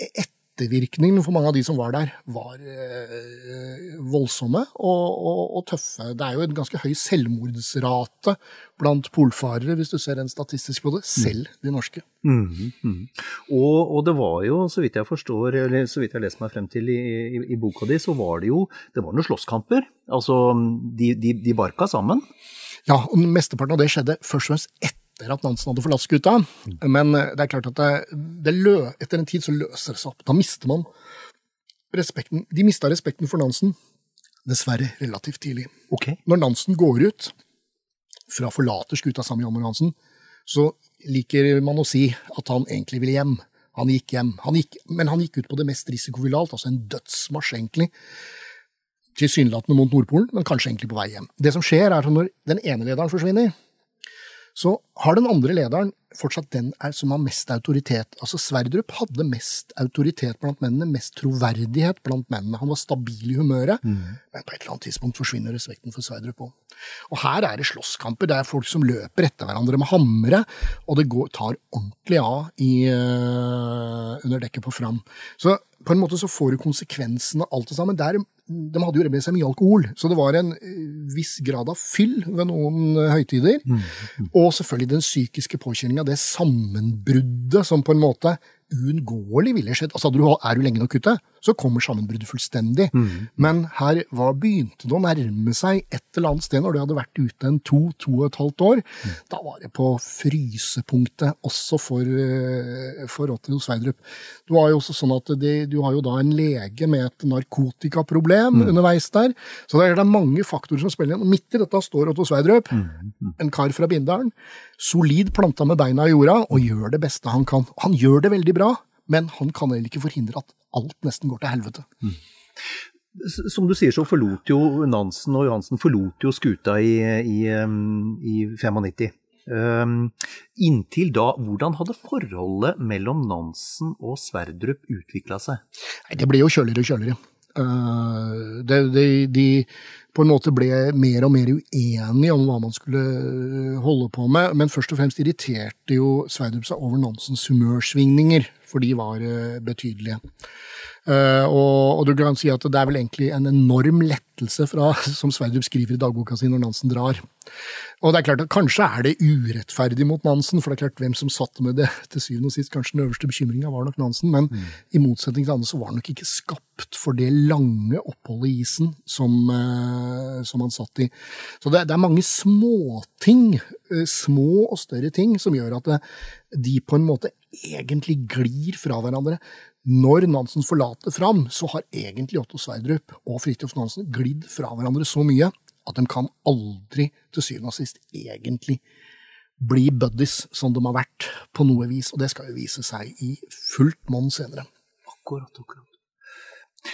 Et ettervirkningene for mange av de som var der, var eh, voldsomme og, og, og, tøffe. Det er jo en ganske høy selvmordsrate blant polfarere, hvis du ser en statistisk på det, selv de norske. Mm, -hmm. Og, og, det var jo, så vidt jeg forstår, eller så vidt jeg har lest meg frem til i, i, i boka di, så var det jo det var noen slåsskamper. Altså, de, de, de barka sammen. Ja, og mesteparten av det skjedde først og fremst etter etter at Nansen hadde forlatt skuta. Men eh, det er klart at det, det lø, etter en tid så løser det seg opp. Da mister man respekten. De mista respekten for Nansen, dessverre, relativt tidlig. Okay. Når Nansen går ut fra forlater skuta sammen med Jan Hansen, så liker man å si at han egentlig ville hjem. Han gikk hjem. Han gikk, men han gikk ut på det mest risikoville alt, altså en dødsmarsj, egentlig. Tilsynelatende mot Nordpolen, men kanskje egentlig på vei hjem. Det som skjer, er at når den ene lederen forsvinner, så har den andre lederen fortsatt den er, som har mest autoritet. Altså Sverdrup hadde mest autoritet blant mennene, mest troverdighet blant mennene. Han var stabil i humøret, mm. men på et eller annet tidspunkt forsvinner respekten for Sverdrup òg. Og her er det slåsskamper. Det er folk som løper etter hverandre med hamre, og det går, tar ordentlig av i, uh, under dekket på Fram. Så på en måte så får du konsekvensene av alt det sammen. Der de hadde jo med seg mye alkohol, så det var en eh, viss grad av fyll ved noen eh, høytider. Mm. Og selvfølgelig den psykiske påkjenninga, det sammenbruddet som på en måte uunngåelig ville skjedd. Altså, du, Er du lenge nok ute, så kommer sammenbruddet fullstendig. Mm. Men her var, begynte det å nærme seg et eller annet sted når du hadde vært ute en to, to og et halvt år. Mm. Da var det på frysepunktet også for, eh, for Otto Sverdrup. Du har jo også sånn at det, du har jo da en lege med et narkotikaproblem mm. underveis der. Så det er, det er mange faktorer som spiller inn. Midt i dette står Otto Sverdrup, mm. mm. en kar fra Bindalen. Solid planta med beina i jorda, og gjør det beste han kan. Han gjør det veldig bra, men han kan heller ikke forhindre at alt nesten går til helvete. Mm. Som du sier, så forlot jo Nansen og Johansen forlot jo skuta i, i, i 95. Um, inntil da, hvordan hadde forholdet mellom Nansen og Sverdrup utvikla seg? Nei, det ble jo kjøligere og kjøligere. Uh, det, de, de på en måte ble mer og mer uenige om hva man skulle holde på med, men først og fremst irriterte jo Sverdrup seg over Nansens humørsvingninger, for de var uh, betydelige. Uh, og, og, du kan si at det er vel egentlig en enorm lettelse fra, som Sverdrup skriver i dagboka si når Nansen drar. Og det er klart at Kanskje er det urettferdig mot Nansen, for det er klart hvem som satt med det til syvende og sist. Kanskje den øverste bekymringa var nok Nansen, men mm. i motsetning til andre så var han nok ikke skapt for det lange oppholdet i isen som, uh, som han satt i. Så det, det er mange småting, uh, små og større ting, som gjør at det, de på en måte egentlig glir fra hverandre. Når Nansen forlater Fram, så har egentlig Otto Sverdrup og Fridtjof Nansen glidd fra hverandre så mye at de kan aldri til syvende og sist egentlig bli buddies som de har vært på noe vis, og det skal jo vise seg i fullt monn senere. Akkurat, akkurat.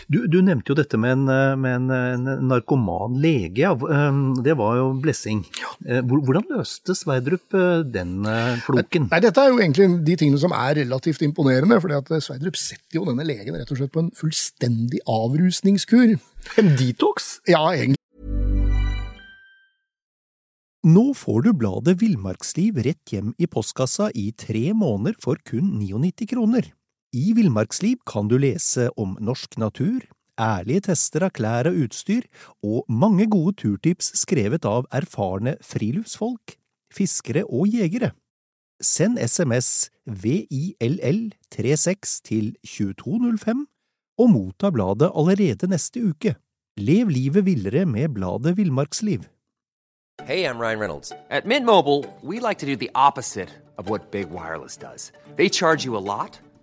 Du, du, nevnte jo dette med en, med en, en narkoman lege. Ja. Ehm, det var jo Blessing. Eh, hvordan løste Sverdrup eh, den eh, floken? Nei, Dette er jo egentlig de tingene som er relativt imponerende. fordi at Sverdrup setter jo denne legen rett og slett på en fullstendig avrusningskur. En detox? Ja, egentlig. Nå får du bladet Villmarksliv rett hjem i postkassa i tre måneder for kun 99 kroner. I Villmarksliv kan du lese om norsk natur, ærlige tester av klær og utstyr, og mange gode turtips skrevet av erfarne friluftsfolk, fiskere og jegere. Send SMS VILL36 til 2205 og motta bladet allerede neste uke. Lev livet villere med bladet Villmarksliv. Hey, I'm Ryan Reynolds. At Mint Mobile, we like to do the opposite of Big Wireless. They charge you a lot,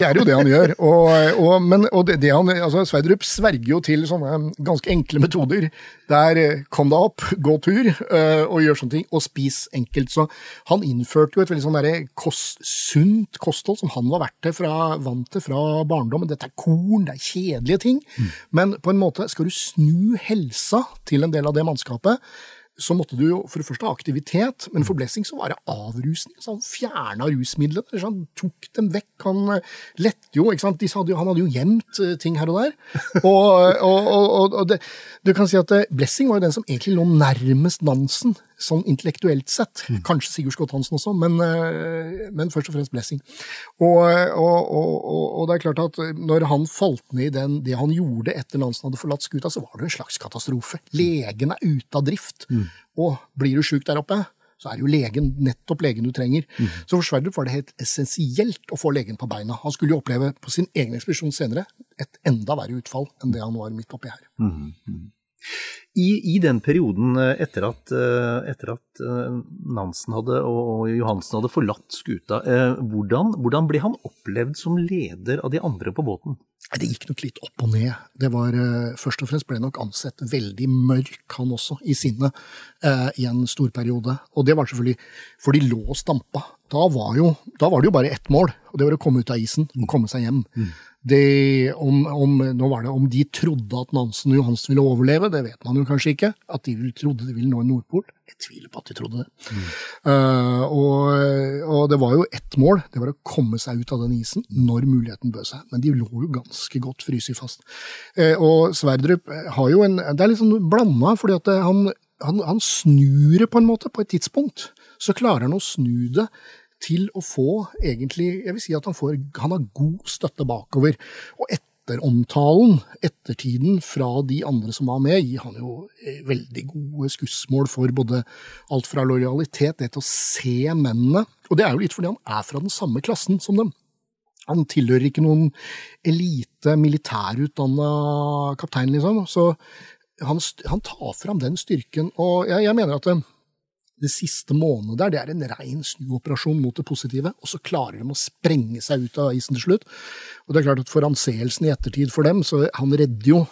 Det er jo det han gjør. Og, og, men, og det, det han, altså Sverdrup sverger jo til sånne ganske enkle metoder. Der eh, kom deg opp, gå tur uh, og gjør sånne ting, og spis enkelt. Så han innførte jo et veldig sånn kost, sunt kosthold som han var til fra, vant til fra barndommen. Dette er korn, det er kjedelige ting. Mm. Men på en måte skal du snu helsa til en del av det mannskapet så måtte du jo for det første ha aktivitet, men for Blessing så var det avrusning. Så han fjerna rusmidlene. Han tok dem vekk. Han eh, lette jo ikke sant? Hadde jo, Han hadde jo gjemt eh, ting her og der. Og, og, og, og det, du kan si at eh, Blessing var jo den som egentlig lå nærmest Nansen sånn intellektuelt sett. Mm. Kanskje Sigurd Skott Hansen også, men, men, først og fremst Blessing. Og, og, og, og, det er klart at når han falt ned i den, det han gjorde etter Nansen hadde forlatt skuta, så var det en slags katastrofe. Legen er ute av drift. Mm. Og blir du sjuk der oppe, så er det jo legen, nettopp legen du trenger. Mm. Så for Sverdrup var det helt essensielt å få legen på beina. Han skulle jo oppleve på sin egen ekspedisjon senere et enda verre utfall enn det han var midt oppi her. Mm. I, I, den perioden eh, etter at, eh, etter at eh, Nansen hadde, og Johansen hadde forlatt skuta, hvordan, hvordan ble han opplevd som leder av de andre på båten? Det gikk nok litt opp og ned. Det var, Først og fremst ble nok ansett veldig mørk, han også, i sinnet, i en stor periode. Og det var selvfølgelig for de lå og stampa da var, jo, da var det jo bare ett mål, og det var å komme ut av isen og komme seg hjem. Det, om, om, det om de trodde at Nansen og Johansen ville overleve, det vet man jo kanskje ikke. At de trodde de ville nå en Nordpol, jeg tviler på at de trodde det. Uh, og, og, det var jo ett mål, det var å komme seg ut av den isen når muligheten bød seg. Men de lå jo ganske godt fryst fast. Uh, og Sverdrup har jo en Det er litt sånn blanda, fordi at han, han, han snur det på en måte på et tidspunkt. Så klarer han å snu det til å få egentlig Jeg vil si at han, får, han har god støtte bakover. Og etteromtalen, ettertiden fra de andre som var med, gir han jo eh, veldig gode skussmål for både alt fra lojalitet, det til å se mennene. Og det er jo litt fordi han er fra den samme klassen som dem. Han tilhører ikke noen elite militærutdanna kaptein, liksom. Så han, han, tar fram den styrken. Og jeg, jeg mener at det, siste måneden der, det er en rein snuoperasjon mot det positive, og så klarer de å sprenge seg ut av isen til slutt. Og det er klart at For anseelsen i ettertid for dem, så han redder jo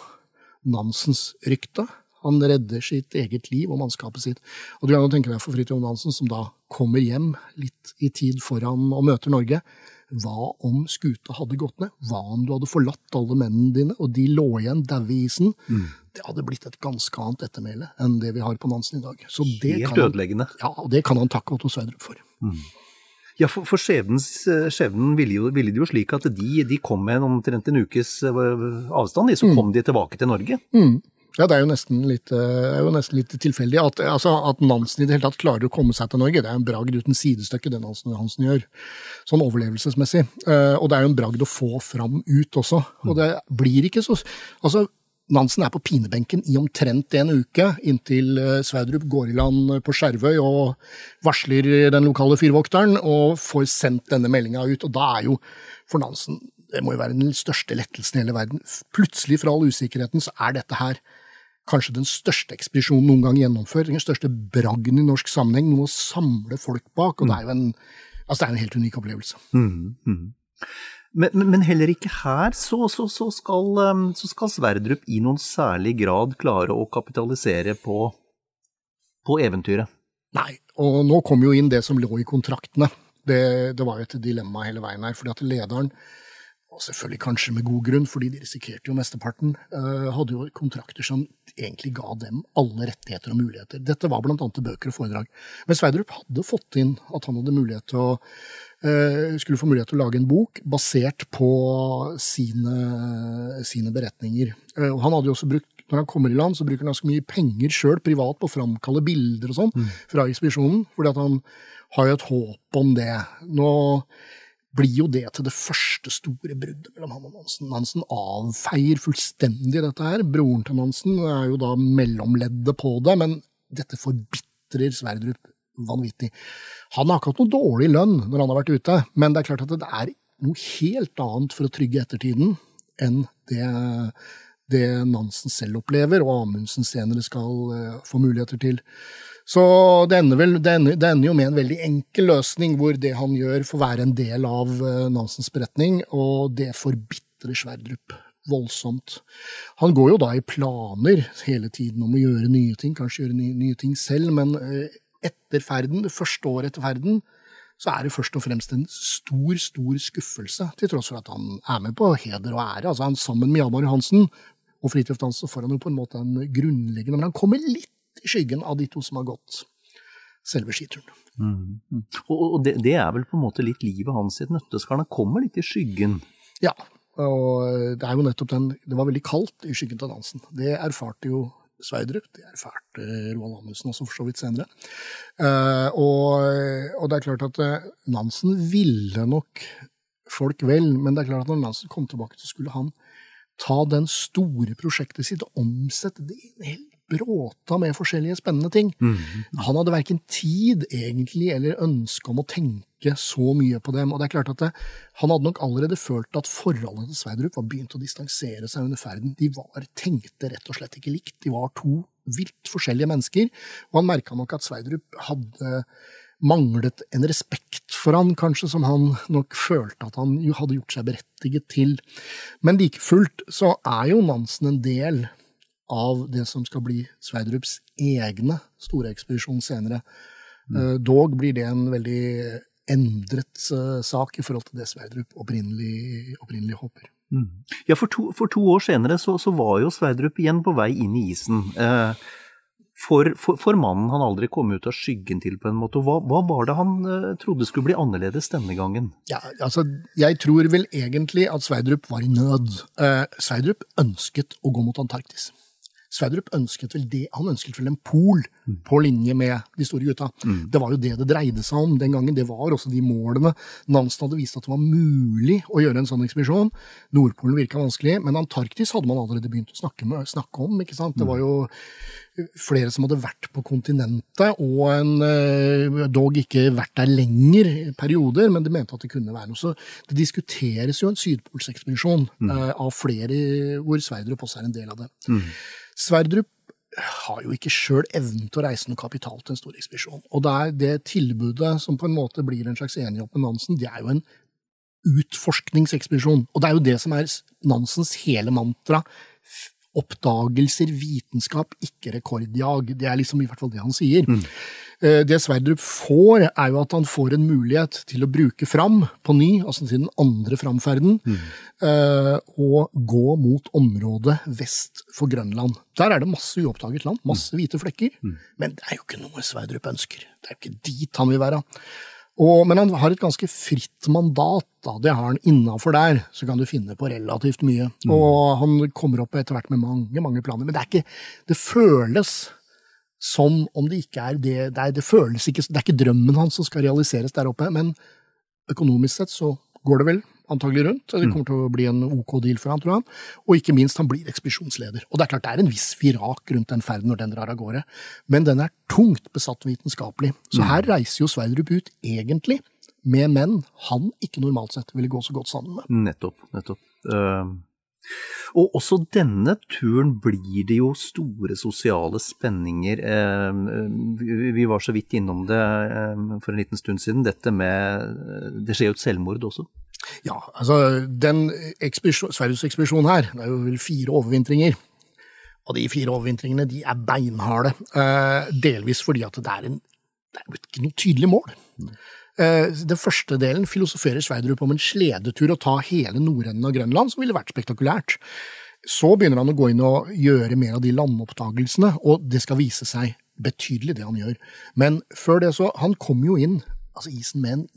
Nansens rykte. Han redder sitt eget liv og mannskapet sitt. Og du kan jo tenke deg for Fridtjof Nansen, som da kommer hjem litt i tid foran og møter Norge. Hva om skuta hadde gått ned? Hva om du hadde forlatt alle mennene dine, og de lå igjen daue i isen? Mm det hadde blitt et ganske annet ettermæle enn det vi har på Nansen i dag. Så det Helt han, ødeleggende. Ja, og det kan han takke Otto Sverdrup for. Mm. Ja, for, for skjebnen ville, jo, ville det jo slik at de, de kom med omtrent en ukes avstand, de, så mm. kom de tilbake til Norge. Mm. Ja, det er jo nesten litt, er jo nesten litt tilfeldig. At, altså, at, Nansen i det hele tatt klarer å komme seg til Norge, det er en bragd uten sidestykke, det Nansen Hansen gjør. Sånn overlevelsesmessig. Uh, og det er jo en bragd å få fram ut også. Og det blir ikke så Altså, Nansen er på pinebenken i omtrent en uke, inntil eh, Sverdrup går i land på Skjervøy og varsler den lokale fyrvokteren og får sendt denne meldinga ut. Og da er jo for Nansen det må jo være den største lettelsen i hele verden. Plutselig, fra all usikkerheten, så er dette her kanskje den største ekspedisjonen noen gang gjennomført. Den største bragden i norsk sammenheng. Noe å samle folk bak. Og det er jo en, altså det er en helt unik opplevelse. Mm, mm. Men, men, heller ikke her så, så, så, skal, um, så, skal, Sverdrup i noen særlig grad klare å kapitalisere på, på eventyret. Nei, og nå kom jo inn det som lå i kontraktene. Det, det var jo et dilemma hele veien her. fordi at lederen, og selvfølgelig kanskje med god grunn, fordi de risikerte jo mesteparten, uh, hadde jo kontrakter som egentlig ga dem alle rettigheter og muligheter. Dette var bl.a. bøker og foredrag. Men Sverdrup hadde fått inn at han hadde mulighet til å Eh, skulle få mulighet til å lage en bok basert på sine, sine beretninger. Eh, og han hadde jo også brukt når han kommer i land, så bruker han ganske mye penger sjøl privat på å framkalle bilder og sånn mm. fra ekspedisjonen, fordi at han har jo et håp om det. Nå blir jo det til det første store bruddet mellom han og Nansen. Nansen avfeier fullstendig dette her. Broren til Nansen er jo da mellomleddet på det, men dette forbitrer Sverdrup vanvittig. Han har ikke hatt noe dårlig lønn når han har vært ute, men det er klart at det er noe helt annet for å trygge ettertiden enn det, det Nansen selv opplever, og Amundsen senere skal uh, få muligheter til. Så det ender, vel, det, ender, det ender, jo med en veldig enkel løsning, hvor det han gjør, får være en del av uh, Nansens beretning, og det forbitrer Sverdrup voldsomt. Han går jo da i planer hele tiden om å gjøre nye ting, kanskje gjøre nye, nye ting selv, men uh, etter ferden, det første året etter ferden, så er det først og fremst en stor, stor skuffelse, til tross for at han er med på heder og ære. Altså han Sammen med Hjalmar Johansen og Fridtjof Dansen får han jo på en måte en grunnleggende Men han kommer litt i skyggen av de to som har gått selve skituren. Mm. Og, det, det, er vel på en måte litt livet hans i et nøtteskall? Han kommer litt i skyggen? Ja, og det er jo nettopp den Det var veldig kaldt i skyggen til dansen. Det erfarte jo Sverdrup. Det erfarte Roald Amundsen også for så vidt senere. Uh, og, og, det er klart at Nansen ville nok folk vel, men det er klart at når Nansen kom tilbake, så skulle han ta den store prosjektet sitt og omsette det i en hel bråta med forskjellige spennende ting. Mm. Han hadde verken tid egentlig eller ønske om å tenke så mye på dem. Og det er klart at det, Han hadde nok allerede følt at forholdet til Sverdrup var begynt å distansere seg under ferden. De var, tenkte rett og slett ikke likt. De var to vilt forskjellige mennesker. Og han merka nok at Sverdrup hadde manglet en respekt for han, kanskje, som han nok følte at han hadde gjort seg berettiget til. Men like fullt så er jo Nansen en del av det som skal bli Sverdrups egne store ekspedisjon senere. Mm. Dog blir det en veldig endret uh, sak i forhold til det Sverdrup opprinnelig, opprinnelig håper. Mm. Ja, for to, for to, år senere så, så, var jo Sverdrup igjen på vei inn i isen. Eh, for, for, for, mannen han aldri kom ut av skyggen til, på en måte. Hva, hva var det han eh, trodde skulle bli annerledes denne gangen? Ja, altså, Jeg tror vel egentlig at Sverdrup var i nød. Eh, Sverdrup ønsket å gå mot Antarktis. Sverdrup ønsket vel det, han ønsket vel en pol på linje med de store gutta. Mm. Det var jo det det dreide seg om den gangen. Det var også de målene. Nansen hadde vist at det var mulig å gjøre en sånn ekspedisjon. Nordpolen virka vanskelig, men Antarktis hadde man allerede begynt å snakke, med, snakke om. ikke sant? Det var jo flere som hadde vært på kontinentet, og en, eh, dog ikke vært der lenger perioder, men de mente at det kunne være noe. Så det diskuteres jo en sydpolsekspedisjon mm. uh, av flere, hvor Sverdrup også er en del av det. Mm. Sverdrup har jo ikke sjøl evnen til å reise noe kapital til en stor ekspedisjon. Og det er det tilbudet som på en måte blir en slags enighet med Nansen, det er jo en utforskningsekspedisjon. Og det er jo det som er Nansens hele mantra. Oppdagelser, vitenskap, ikke rekordjag. Det er liksom i hvert fall det han sier. Mm. Eh, det Sverdrup får, er jo at han får en mulighet til å bruke Fram på ny, altså til den andre framferden, mm. Og gå mot området vest for Grønland. Der er det masse uoppdaget land, masse hvite flekker, mm. men det er jo ikke noe Sverdrup ønsker. Det er jo ikke dit han vil være. Og, men han har et ganske fritt mandat. Da. Det har han innafor der. Så kan du finne på relativt mye. Mm. Og han kommer opp etter hvert med mange mange planer. Men det, er ikke, det føles som om det ikke er det det, er, det føles ikke, det er ikke drømmen hans som skal realiseres der oppe, men økonomisk sett så går det vel antagelig rundt. Det mm. kommer til å bli en OK deal for han, tror han. Og ikke minst, han blir ekspedisjonsleder. Og det er klart det er en viss virak rundt den ferden når den drar av gårde, men den er tungt besatt vitenskapelig. Så mm. her reiser jo Sverdrup ut egentlig med menn han ikke normalt sett ville gå så godt sammen med. Nettopp. nettopp. Uh, og også denne turen blir det jo store sosiale spenninger. Eh, vi var så vidt innom det eh, for en liten stund siden. Dette med Det skjer jo et selvmord også. Ja, altså den Sverigesekspedisjonen her, det er jo vel fire overvintringer. Og de fire overvintringene de er beinharde. Eh, delvis fordi at det er, en, det er et tydelig mål. Eh, den første delen filosoferer Sverdrup om en sledetur og ta hele nordenden av Grønland, som ville vært spektakulært. Så begynner han å gå inn og gjøre mer av de landoppdagelsene, og det skal vise seg betydelig, det han gjør. Men før det så Han kom jo inn, altså isen med en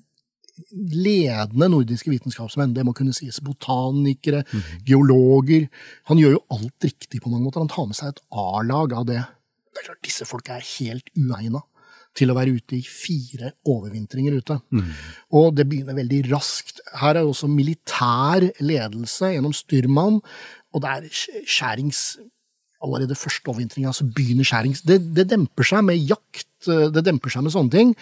ledende nordiske vitenskapsmenn, det må kunne sies. Botanikere, mm geologer. Han gjør jo alt riktig på mange måter. Han tar med seg et A-lag av det. Det er klart, Disse folka er helt uegna til å være ute i fire overvintringer ute. Mm. Og det begynner veldig raskt. Her er også militær ledelse gjennom styrmann, og det er skjærings allerede første overvintringa så begynner skjæring. Det, det, demper seg med jakt, eh, det demper seg med sånne ting,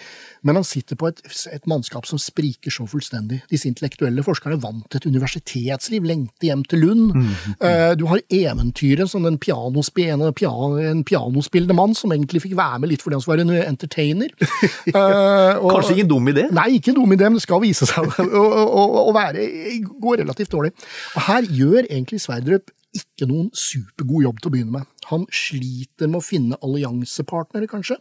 men han sitter på et, et, mannskap som spriker så fullstendig. Disse intellektuelle forskerne vant et universitetsliv, lengte hjem til Lund. Mm, mm. Uh, du har eventyret som den pianospillende, pian, en pianospillende mann som egentlig fikk være med litt fordi han skulle være en entertainer. Uh, og, Kanskje ikke dum idé? Nei, ikke en dum idé, men det skal vise seg å være, gå relativt dårlig. Og her gjør egentlig Sverdrup ikke noen supergod jobb til å begynne med. Han sliter med å finne alliansepartnere, kanskje.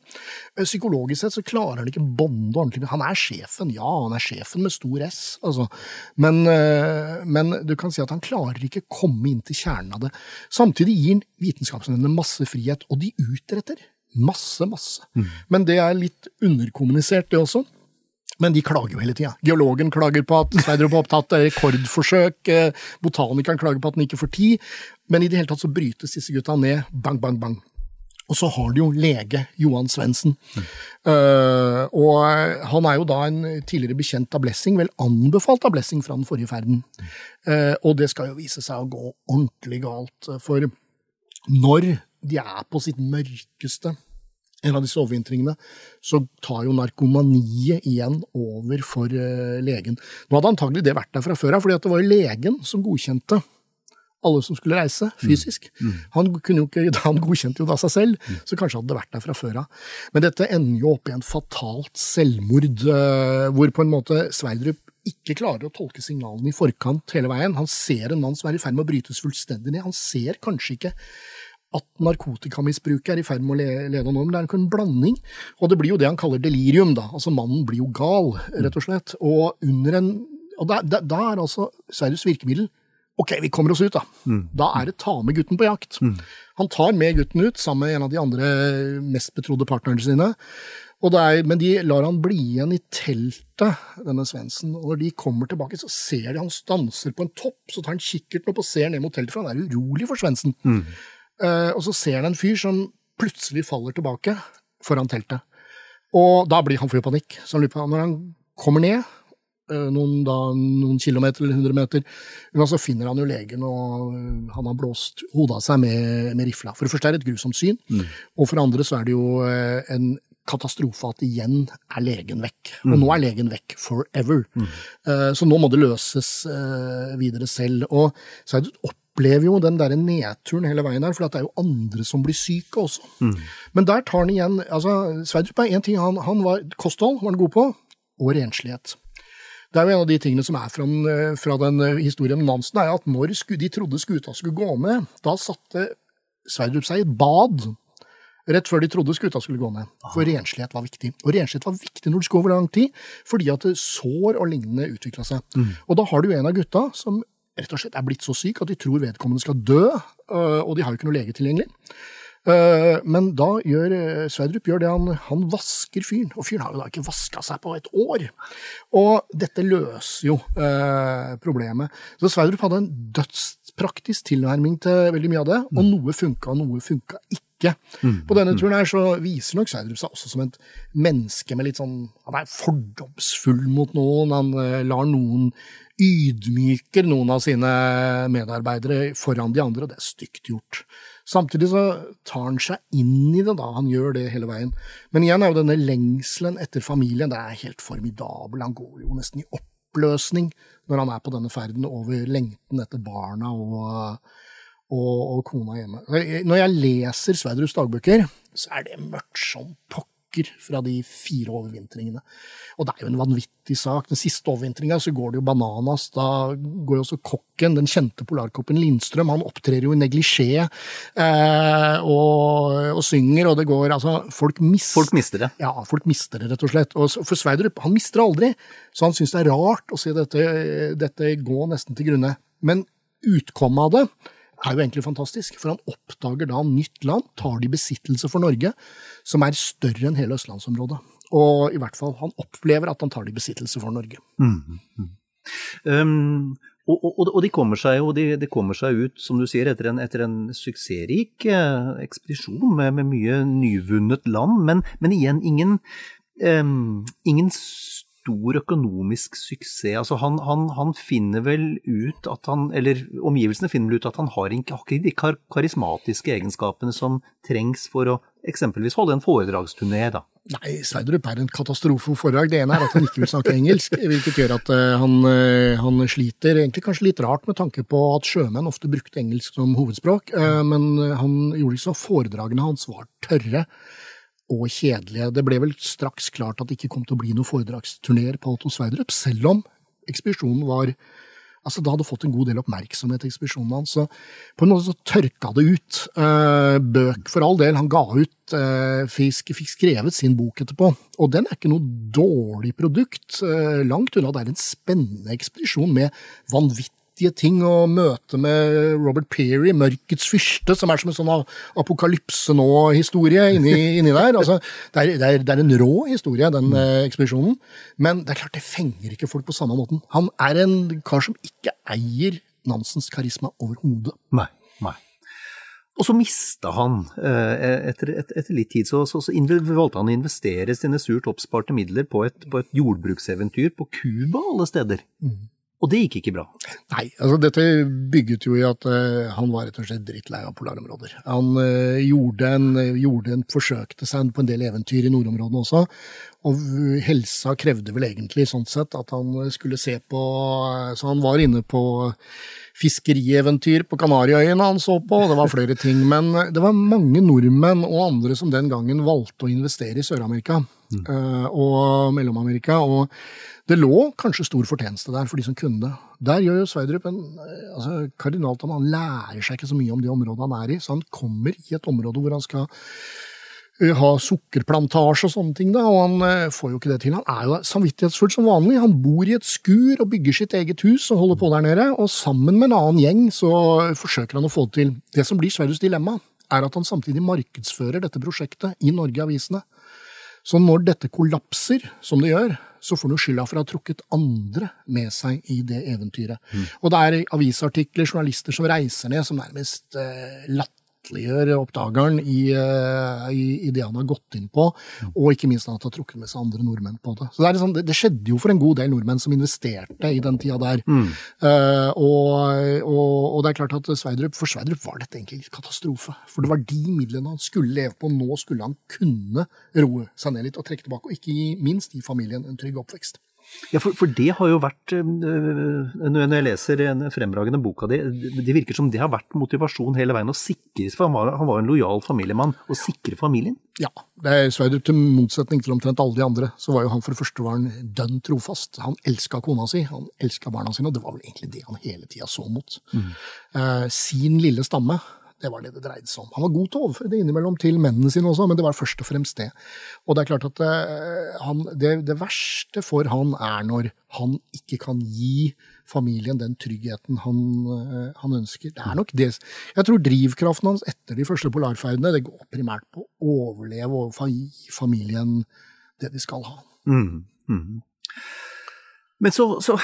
Eh, psykologisk sett så klarer han ikke bonde ordentlig. Han er sjefen, ja, han er sjefen med stor S, altså. Men, eh, men du kan si at han klarer ikke komme inn til kjernen av det. Samtidig gir han vitenskapsmennene masse frihet, og de utretter masse, masse. Mm. Men det er litt underkommunisert, det også. Men de klager jo hele tida. Geologen klager på at Sverdrup har opptatt rekordforsøk, eh, botanikeren klager på at den ikke får tid, men i det hele tatt så brytes disse gutta ned. Bang, bang, bang. Og så har de jo lege Johan Svendsen. Mm. Uh, og han er jo da en tidligere bekjent av Blessing, vel anbefalt av Blessing fra den forrige ferden. Uh, og det skal jo vise seg å gå ordentlig galt, for når de er på sitt mørkeste en av disse overvintringene, så tar jo narkomaniet igjen over for uh, legen. Nå hadde antagelig det vært der fra før av, fordi det var jo legen som godkjente alle som skulle reise, mm. fysisk. Mm. Mm. Han, kunne jo ikke, han godkjente jo da seg selv, mm. så kanskje hadde det vært der fra før av. Men dette ender jo opp i en fatalt selvmord, uh, hvor på en måte Sverdrup ikke klarer å tolke signalene i forkant hele veien. Han ser en mann som er i ferd med å brytes fullstendig ned. Han ser kanskje ikke at narkotikamisbruket er i ferd med å lede han over. Det er en blanding, og det blir jo det han kaller delirium. da. Altså Mannen blir jo gal, rett og slett. Og under en, og da, da, da er altså Sveriges virkemiddel Ok, vi kommer oss ut, da. Da er det ta med gutten på jakt. Han tar med gutten ut sammen med en av de andre mest betrodde partnerne sine. Og det er, men de lar han bli igjen i teltet, denne Svendsen. Og når de kommer tilbake, så ser de han stanser på en topp. Så tar han kikkerten opp og ser ned mot teltet, for han er urolig for Svendsen. Eh, og så ser han en fyr som plutselig faller tilbake foran teltet. Og da blir han full panikk. Så han lurer på, når han kommer ned, eh, noen, da, noen kilometer eller hundre meter, men så finner han jo legen, og eh, han har blåst hodet av seg med, med rifla. For det første er det et grusomt syn, og for det andre så er det jo eh, en katastrofe at igjen er legen vekk. Og nå er legen vekk forever. Eh, Så nå må det løses eh, videre selv. Og så er det opplever jo den der nedturen hele veien her, for det er jo andre som blir syke også. Men der tar han igjen altså Sverdrup er én ting han, han var Kosthold var han god på, og renslighet. Det er jo en av de tingene som er fra, den- fra den eh, historien om Nansen, er at når de trodde skuta skulle gå med, da satte Sverdrup seg i et bad rett før de trodde skuta skulle gå ned. For renslighet var viktig. Og renslighet var viktig når det skulle over lang tid, fordi at sår og lignende utvikla seg. Og da har du en av gutta som rett og slett er blitt så syk at de tror vedkommende skal dø, øh, og de har jo ikke noe lege tilgjengelig. Eh, Men da gjør eh, Sverdrup gjør det han, han vasker fyren, og fyren har jo da ikke vaska seg på et år. Og dette løser jo eh, problemet. Så Sverdrup hadde en dødspraktisk tilnærming til veldig mye av det, og noe funka, noe funka ikke. På denne turen her så viser nok Sverdrup seg også som et menneske med litt sånn Han er fordomsfull mot noen, han eh, lar noen ydmyker noen av sine medarbeidere foran de andre, og det er stygt gjort. Samtidig så tar han seg inn i det, da. Han gjør det hele veien. Men igjen er jo denne lengselen etter familien det er helt formidabel. Han går jo nesten i oppløsning når han er på denne ferden over lengten etter barna og, og, og kona hjemme. Når jeg leser Sverdrups dagbøker, så er det mørkt som pokker fra de fire overvintringene. Og det er jo en vanvittig sak. Den siste overvintringa så går det jo bananas. Da går jo også kokken, den kjente polarkoppen Lindstrøm, han opptrer jo i neglisjé eh, og, og synger, og det går altså Folk mister Folk mister det. ja, folk mister det, rett og slett. Og for Sverdrup, han mister det aldri, så han syns det er rart å se dette, dette gå nesten til grunne. Men utkommet av det er jo egentlig fantastisk, for han oppdager da nytt land, tar det i besittelse for Norge, som er større enn hele østlandsområdet. Og i hvert fall, han opplever at han tar det i besittelse for Norge. Um, og, og, og de, kommer seg jo, de, de kommer seg ut, som du sier, etter en, etter en suksessrik eh, ekspedisjon med, med mye nyvunnet land, men, men igjen ingen, um, ingen stor økonomisk suksess. Altså han, han, han finner vel ut at han, eller omgivelsene finner vel ut at han har ikke, de kar karismatiske egenskapene som trengs for å eksempelvis holde en foredragsturné, da. Nei, Sverdrup er en katastrofe om foredrag. Det ene er at han ikke vil snakke engelsk, hvilket gjør at eh, han, eh, han sliter. Egentlig kanskje litt rart med tanke på at sjømenn ofte brukte engelsk som hovedspråk, eh, men han gjorde ikke så. Foredragene hans var tørre og kjedelige. Det ble vel straks klart at det ikke kom til å bli noen foredragsturneer på Otto Sverdrup, selv om ekspedisjonen var Altså, Det hadde fått en god del oppmerksomhet, ekspedisjonen hans. Så på en måte så tørka det ut. Eh, bøk for all del. Han ga ut eh, fisk, fikk skrevet sin bok etterpå. Og den er ikke noe dårlig produkt. Eh, langt unna. Det er en spennende ekspedisjon med vanvittige ting. Og møte med Robert Peary, Mørkets fyrste, som er som en sånn apokalypse nå-historie inni, inni der. Altså, det, er, det, er, det er en rå historie, den eh, ekspedisjonen. Men det er klart, det fenger ikke folk på samme måten. Han er en kar som ikke eier Nansens karisma overhodet. Nei. nei. Og så mista han, eh, etter, etter litt tid, så, så, så valgte han å investere sine surt oppsparte midler på et, på et jordbrukseventyr på Cuba, alle steder. Og det gikk ikke bra. Nei, altså dette bygget jo i at uh, han var rett og slett drittlei av polarområder. Han uh, gjorde, en, gjorde en forsøkte seg på en del eventyr i nordområdene også, og helsa krevde vel egentlig sånn sett at han skulle se på Så han var inne på fiskerieventyr på Kanariøyene han så på, og det var flere ting. Men det var mange nordmenn og andre som den gangen valgte å investere i Sør-Amerika. Eh, og Mellom-Amerika. Og det lå kanskje stor fortjeneste der for de som kunne det. Der gjør jo Sverdrup en eh, altså, kardinalt Han lærer seg ikke så mye om det området han er i, så han kommer i et område hvor han skal eh, ha sukkerplantasje og sånne ting, da, og han får jo ikke det til. Han er jo samvittighetsfull som vanlig. Han bor i et skur og bygger sitt eget hus og holder på der nede, og sammen med en annen gjeng så forsøker han å få det til. Det som blir Sverdrups dilemma, er at han samtidig markedsfører dette prosjektet i Norge-avisene. Så når dette kollapser, som det gjør, så får han skylda for å ha trukket andre med seg i det eventyret. Og det er avisartikler, journalister som reiser ned, som nærmest eh, latterliggjør oppdageren i, eh, i, i det han har gått inn på, og ikke minst at han har trukket med seg andre nordmenn på det. Så det, er liksom, det, det skjedde jo for en god del nordmenn som investerte i den tida der. Eh, og, og, og det er klart at Sverdrup, for Sverdrup var dette egentlig litt katastrofe. For det var de midlene han skulle leve på. Nå skulle han kunne roe seg ned litt og trekke tilbake, og ikke minst gi familien en trygg oppvekst. Ja, for, for det har jo vært øh, Når jeg leser den fremragende boka di, det virker som det har vært motivasjon hele veien å sikre For han var, han var en lojal familiemann. Å sikre familien. Ja, det er Sverdrup til motsetning til omtrent alle de andre, så var jo han for det første var han dønn trofast. Han elska kona si, han elska barna sine, og det var vel egentlig det han hele tida så mot. Eh, sin lille stamme, det var det det dreide seg om. Han var god til å overføre det innimellom til mennene sine også, men det var først og fremst det. Og det er klart at eh, han, det, det verste for han er når han ikke kan gi familien den tryggheten han, eh, han ønsker. Det er nok det. Jeg tror drivkraften hans etter de første polarferdene det går primært på å overleve og gi familien det de skal ha. Mm, mm. Men så, så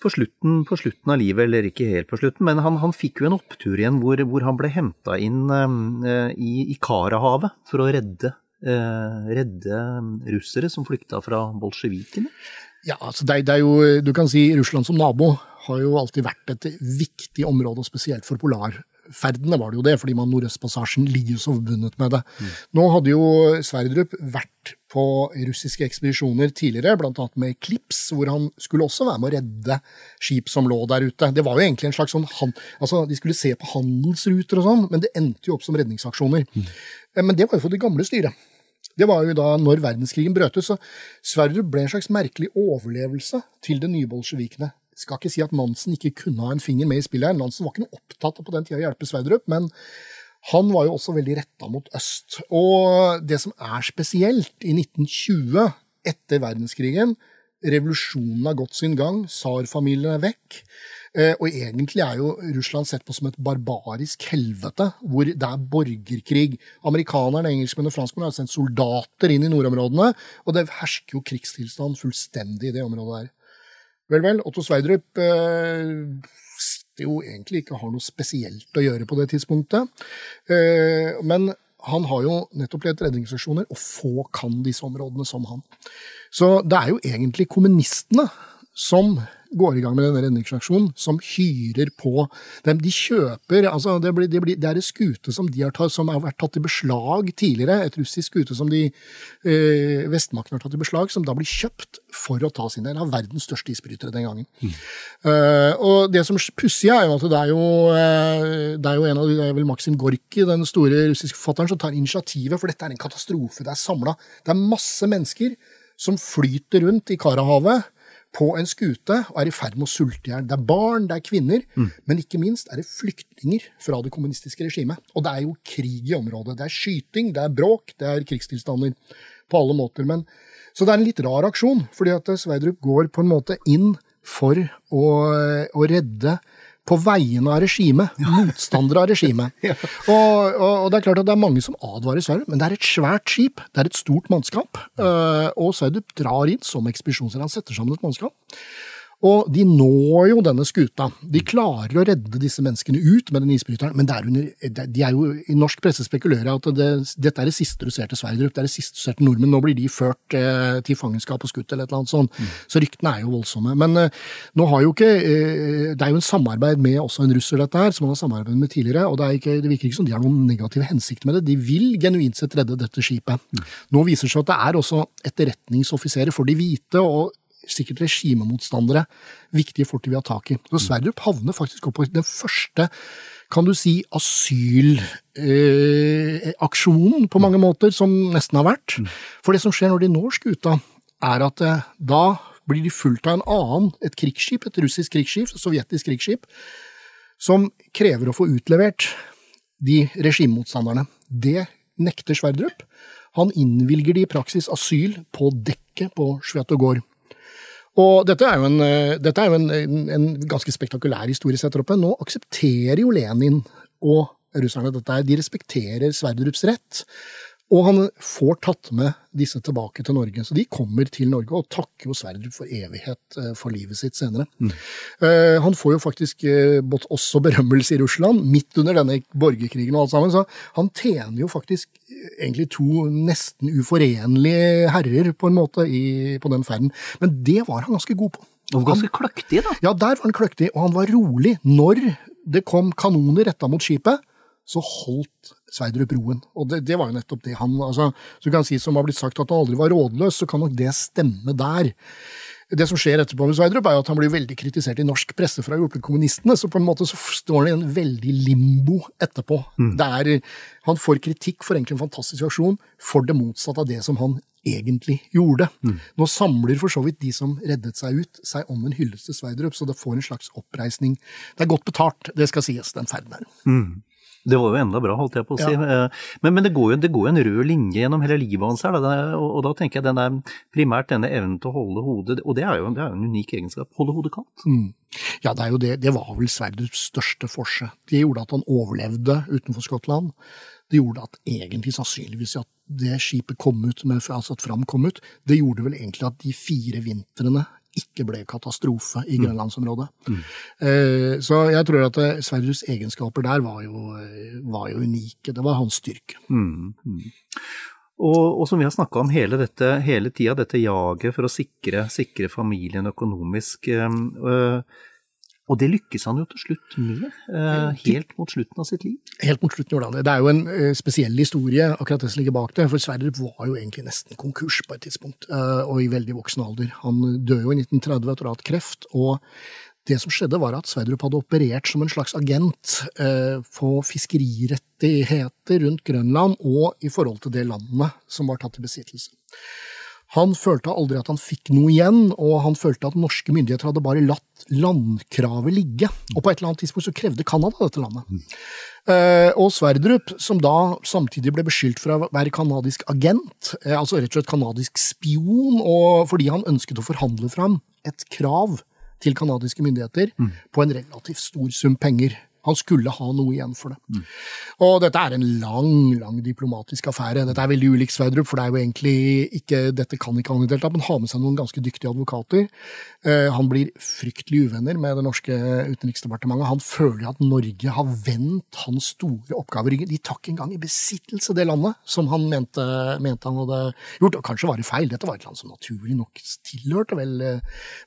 på, slutten, på slutten av livet, eller ikke helt på slutten, men han, han fikk jo en opptur igjen hvor, hvor han ble henta inn eh, i, i Karahavet for å redde, eh, redde russere som flykta fra bolsjevikene. Ja, altså det, det er jo, du kan si Russland som nabo har jo alltid vært et viktig område, og spesielt for polarferdene var det jo det, fordi man Nordøstpassasjen ligger jo så forbundet med det. Nå hadde jo Sverdrup vært på russiske ekspedisjoner tidligere, annet med Klips, hvor han skulle også være med å redde skip som lå der ute. Det var jo egentlig en slags sånn, han, altså de skulle se på handelsruter og sånn, men det endte jo opp som redningsaksjoner. Mm. Men det var jo for det gamle styret. Det var jo da når verdenskrigen brøt ut, så Sverdrup ble en slags merkelig overlevelse til det nye bolsjevikene. Skal ikke si at Nansen ikke kunne ha en finger med i spillet. her. Nansen var ikke noe opptatt av på den tida å hjelpe Sverdrup, men han var jo også veldig retta mot øst. Og det som er spesielt i 1920, etter verdenskrigen, revolusjonen har gått sin gang, tsarfamilien er vekk. Eh, Og egentlig er jo Russland sett på som et barbarisk helvete, hvor det er borgerkrig. Amerikanerne, engelskmennene og franskmennene har sendt soldater inn i nordområdene, og det hersker jo krigstilstand fullstendig i det området der. Vel, vel, Otto Sverdrup eh, sitter jo egentlig ikke har noe spesielt å gjøre på det tidspunktet. Eh, men han har jo nettopp ledet redningsaksjoner, og få kan disse områdene som han. Så det er jo egentlig kommunistene som går i gang med denne redningsaksjonen, som hyrer på dem. De kjøper altså Det, blir, det, blir, det er en skute som, de har tatt, som har vært tatt i beslag tidligere, et russisk skute som de eh, vestmaktene har tatt i beslag, som da blir kjøpt for å ta sin del av verdens største isbrytere den gangen. Eh, og det som pussige er jo at det er jo, eh, det er jo en av de, det er vel Maxim Gorki, den store russiske forfatteren, som tar initiativet, for dette er en katastrofe. Det er samla. Det er masse mennesker som flyter rundt i Karahavet på en skute og er i ferd med å sulte i hjel. Det er barn, det er kvinner, men ikke minst er det flyktninger fra det kommunistiske regimet. Og det er jo krig i området. Det er skyting, det er bråk, det er krigstilstander på alle måter. Men, så det er en litt rar aksjon, fordi at Sverdrup går på en måte inn for å, å redde på vegne av regimet, motstandere av regimet. og, og, og det er klart at det er mange som advarer Sverdrup, men det er et svært skip, det er et stort mannskap. eh, og Sverdrup drar inn som ekspedisjonsherre. han setter sammen et mannskap. Og de når jo denne skuta. De klarer å redde disse menneskene ut med den isbryteren, men er under, de er jo i norsk presse spekulerer at det, dette er det siste du ser til Sverdrup. Det er det siste du ser til nordmenn. Nå blir de ført eh, til fangenskap og skutt eller et eller annet sånt. Så ryktene er jo voldsomme. Men eh, nå har jo ikke eh, Det er jo en samarbeid med også en russer, dette her, som man har samarbeidet med tidligere. Og det, er ikke, det virker ikke som de har noen negative hensikter med det. De vil genuint sett redde dette skipet. Nå viser det seg at det er også etterretningsoffiserer for de hvite. og sikkert regimemotstandere, viktige fortid vi har tak i. Så Sverdrup havner faktisk opp på den første kan du si, asylaksjonen eh, på mange måter, som nesten har vært. For det som skjer når de når skuta, er at eh, da blir de fulgt av en annen, et krigsskip, et russisk krigsskip, et sovjetisk krigsskip, som krever å få utlevert de regimemotstanderne. Det nekter Sverdrup. Han innvilger de i praksis asyl på dekket på Svetogor. Og dette er jo, en, eh, er jo en, en, ganske spektakulær historie sett opp. Nå aksepterer jo Lenin og russerne dette. De respekterer Sverdrups rett. Og han får tatt med disse tilbake til Norge. Så de kommer til Norge og takker jo Sverdrup for evighet eh, for livet sitt senere. Mm. Uh, han får jo faktisk uh, også berømmelse i Russland, midt under denne borgerkrigen og alt sammen. Så han tjener jo faktisk egentlig to nesten uforenlige herrer, på en måte, i, på den ferden. Men det var han ganske god på. Og ganske kløktig, da. Ja, der var han kløktig, og han var rolig. Når det kom kanoner retta mot skipet, så holdt Sverdrup roen. Og det, det, var jo nettopp det han altså, Så du kan si som har blitt sagt at han aldri var rådløs, så kan nok det stemme der. Det som skjer etterpå med Sverdrup, er jo at han blir veldig kritisert i norsk presse for å ha hjulpet kommunistene, så på en måte så står han i en veldig limbo etterpå. Mm. Er, han får kritikk for egentlig en fantastisk aksjon, for det motsatte av det som han egentlig gjorde. Mm. Nå samler for så vidt de som reddet seg ut, seg om en hyllest til Sverdrup, så det får en slags oppreisning. Det er godt betalt, det skal sies, den ferden her. Mm. Det var jo enda bra, holdt jeg på å si. Ja. Eh, men, men det, går jo, det, går jo, en rød linje gjennom hele livet hans her, da. Og, og, da tenker jeg den er primært denne evnen til å holde hodet Og det er jo, det er jo en unik egenskap. Holde hodet kaldt. Mm. Ja, det er jo det. Det var vel Sverdrups største forse. Det gjorde at han overlevde utenfor Skottland. Det gjorde at egentlig sannsynligvis at det skipet kom ut, med, altså at Fram kom ut, det gjorde vel egentlig at de fire vintrene ikke ble katastrofe i mm. Grønlandsområdet. Mm. Eh, så jeg tror at eh, Sverdrups egenskaper der var jo, eh, var jo, unike. Det var hans styrke. Mm. mm. Og, og, som vi har snakka om hele, dette, hele tida, dette jaget for å sikre, sikre familien økonomisk. Øh, og det lykkes han jo til slutt med, eh, helt mot slutten av sitt liv. Helt mot slutten gjorde han det. Det er jo en eh, spesiell historie, akkurat det som ligger bak det. For Sverdrup var jo egentlig nesten konkurs på et tidspunkt, eh, og i veldig voksen alder. Han døde jo i 1930 etter å ha hatt kreft. og det som skjedde, var at Sverdrup hadde operert som en slags agent på fiskerirettigheter rundt Grønland og i forhold til det landet som var tatt i besittelse. Han følte aldri at han fikk noe igjen, og han følte at norske myndigheter hadde bare latt landkravet ligge. Og på et eller annet tidspunkt så krevde Canada dette landet. Mm. Uh, og Sverdrup, som da samtidig ble beskyldt for å være canadisk agent, uh, altså rett og slett canadisk spion, og fordi han ønsket å forhandle fram et krav til canadiske myndigheter mm. på en relativt stor sum penger. Han skulle ha noe igjen for det. Mm. Og dette er en lang, lang diplomatisk affære. Dette er veldig ulikt Sverdrup, for det er jo egentlig ikke Dette kan ikke han i det hele tatt, men har med seg noen ganske dyktige advokater. Uh, han blir fryktelig uvenner med det norske utenriksdepartementet. Han føler at Norge har vendt hans store oppgaver De tar ikke engang i besittelse det landet som han mente, mente han hadde gjort. Og kanskje var det feil. Dette var et land som naturlig nok tilhørte vel,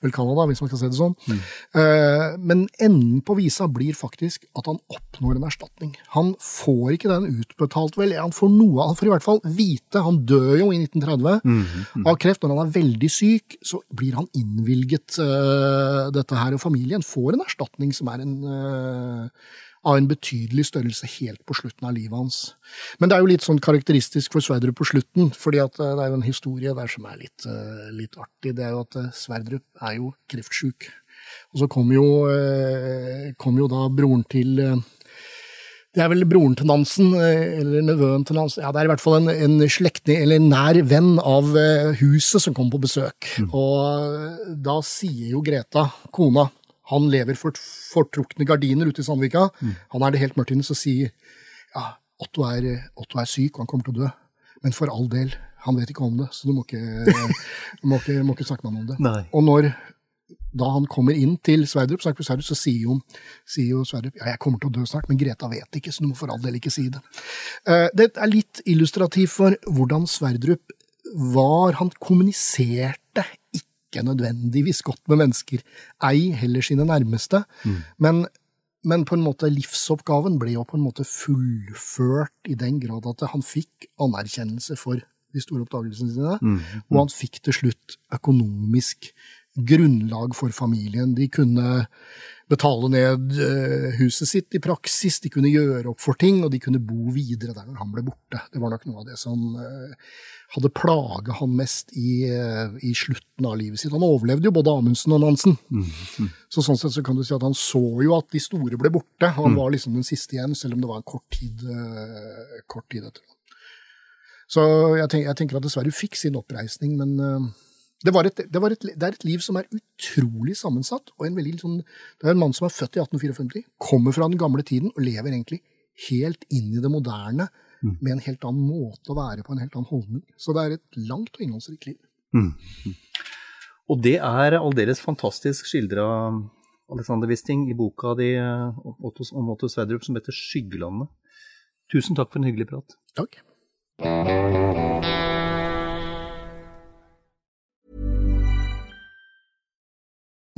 vel Canada, hvis man skal si det sånn. Mm. Uh, men enden på visa blir faktisk at han oppnår en erstatning. Han får ikke den utbetalt, vel. Han får noe, han får i hvert fall vite Han dør jo i 1930 mm -hmm. av kreft. Når han er veldig syk, så blir han innvilget uh, dette her. Og familien får en erstatning som er en uh, av en betydelig størrelse helt på slutten av livet hans. Men det er jo litt sånn karakteristisk for Sverdrup på slutten, fordi at uh, det er jo en historie der som er litt, litt artig. Det er jo at Sverdrup er jo kreftsjuk. Og så kom jo, eh, kom jo da broren til eh, det er vel broren til Nansen, eh, eller nevøen til Nansen. Ja, det er i hvert fall en, en slektning, eller en nær venn av huset, som kom på besøk. Mm. Og da sier jo Greta, kona, han lever for fortrukne gardiner ute i Sandvika. Mm. Han er det helt mørkt inne, så sier ja, Otto er, Otto er syk, og han kommer til å dø. Men for all del, han vet ikke om det, så du må ikke, må ikke, må ikke snakke med ham om det. Nei. Og når da han kommer inn til Sverdrup, så sier jo, sier jo, Sverdrup ja, jeg kommer til å dø snart, men Greta vet ikke, så du må for all del ikke si det. Uh, det er litt illustrativt for hvordan Sverdrup var. Han kommuniserte ikke nødvendigvis godt med mennesker, ei heller sine nærmeste, mm. men, men på en måte livsoppgaven ble jo på en måte fullført i den grad at han fikk anerkjennelse for de store oppdagelsene sine, mm. Mm. og han fikk til slutt økonomisk grunnlag for familien. De kunne betale ned eh, huset sitt i praksis, de kunne gjøre opp for ting, og de kunne bo videre der når han ble borte. Det var nok noe av det som eh, hadde plaga han mest i, eh, i, slutten av livet sitt. Han overlevde jo både Amundsen og Nansen. Mm. Så sånn sett så kan du si at han så jo at de store ble borte. Han mm. var liksom den siste igjen, selv om det var en kort tid, kort tid etter. Så jeg, tenker, jeg tenker at dessverre fikk sin oppreisning, men det, et, det, et, det, er et liv som er utrolig sammensatt. og en veldig, sånn, Det er en mann som er født i 1854, kommer fra den gamle tiden og lever egentlig helt inn i det moderne mm. med en helt annen måte å være på, en helt annen holdning. Så det er et langt og innholdsrikt liv. Mm. Og det er aldeles fantastisk skildra, Alexander Wisting, i boka di eh, om Otto Sverdrup som heter 'Skyggelandet'. Tusen takk for en hyggelig prat. Takk.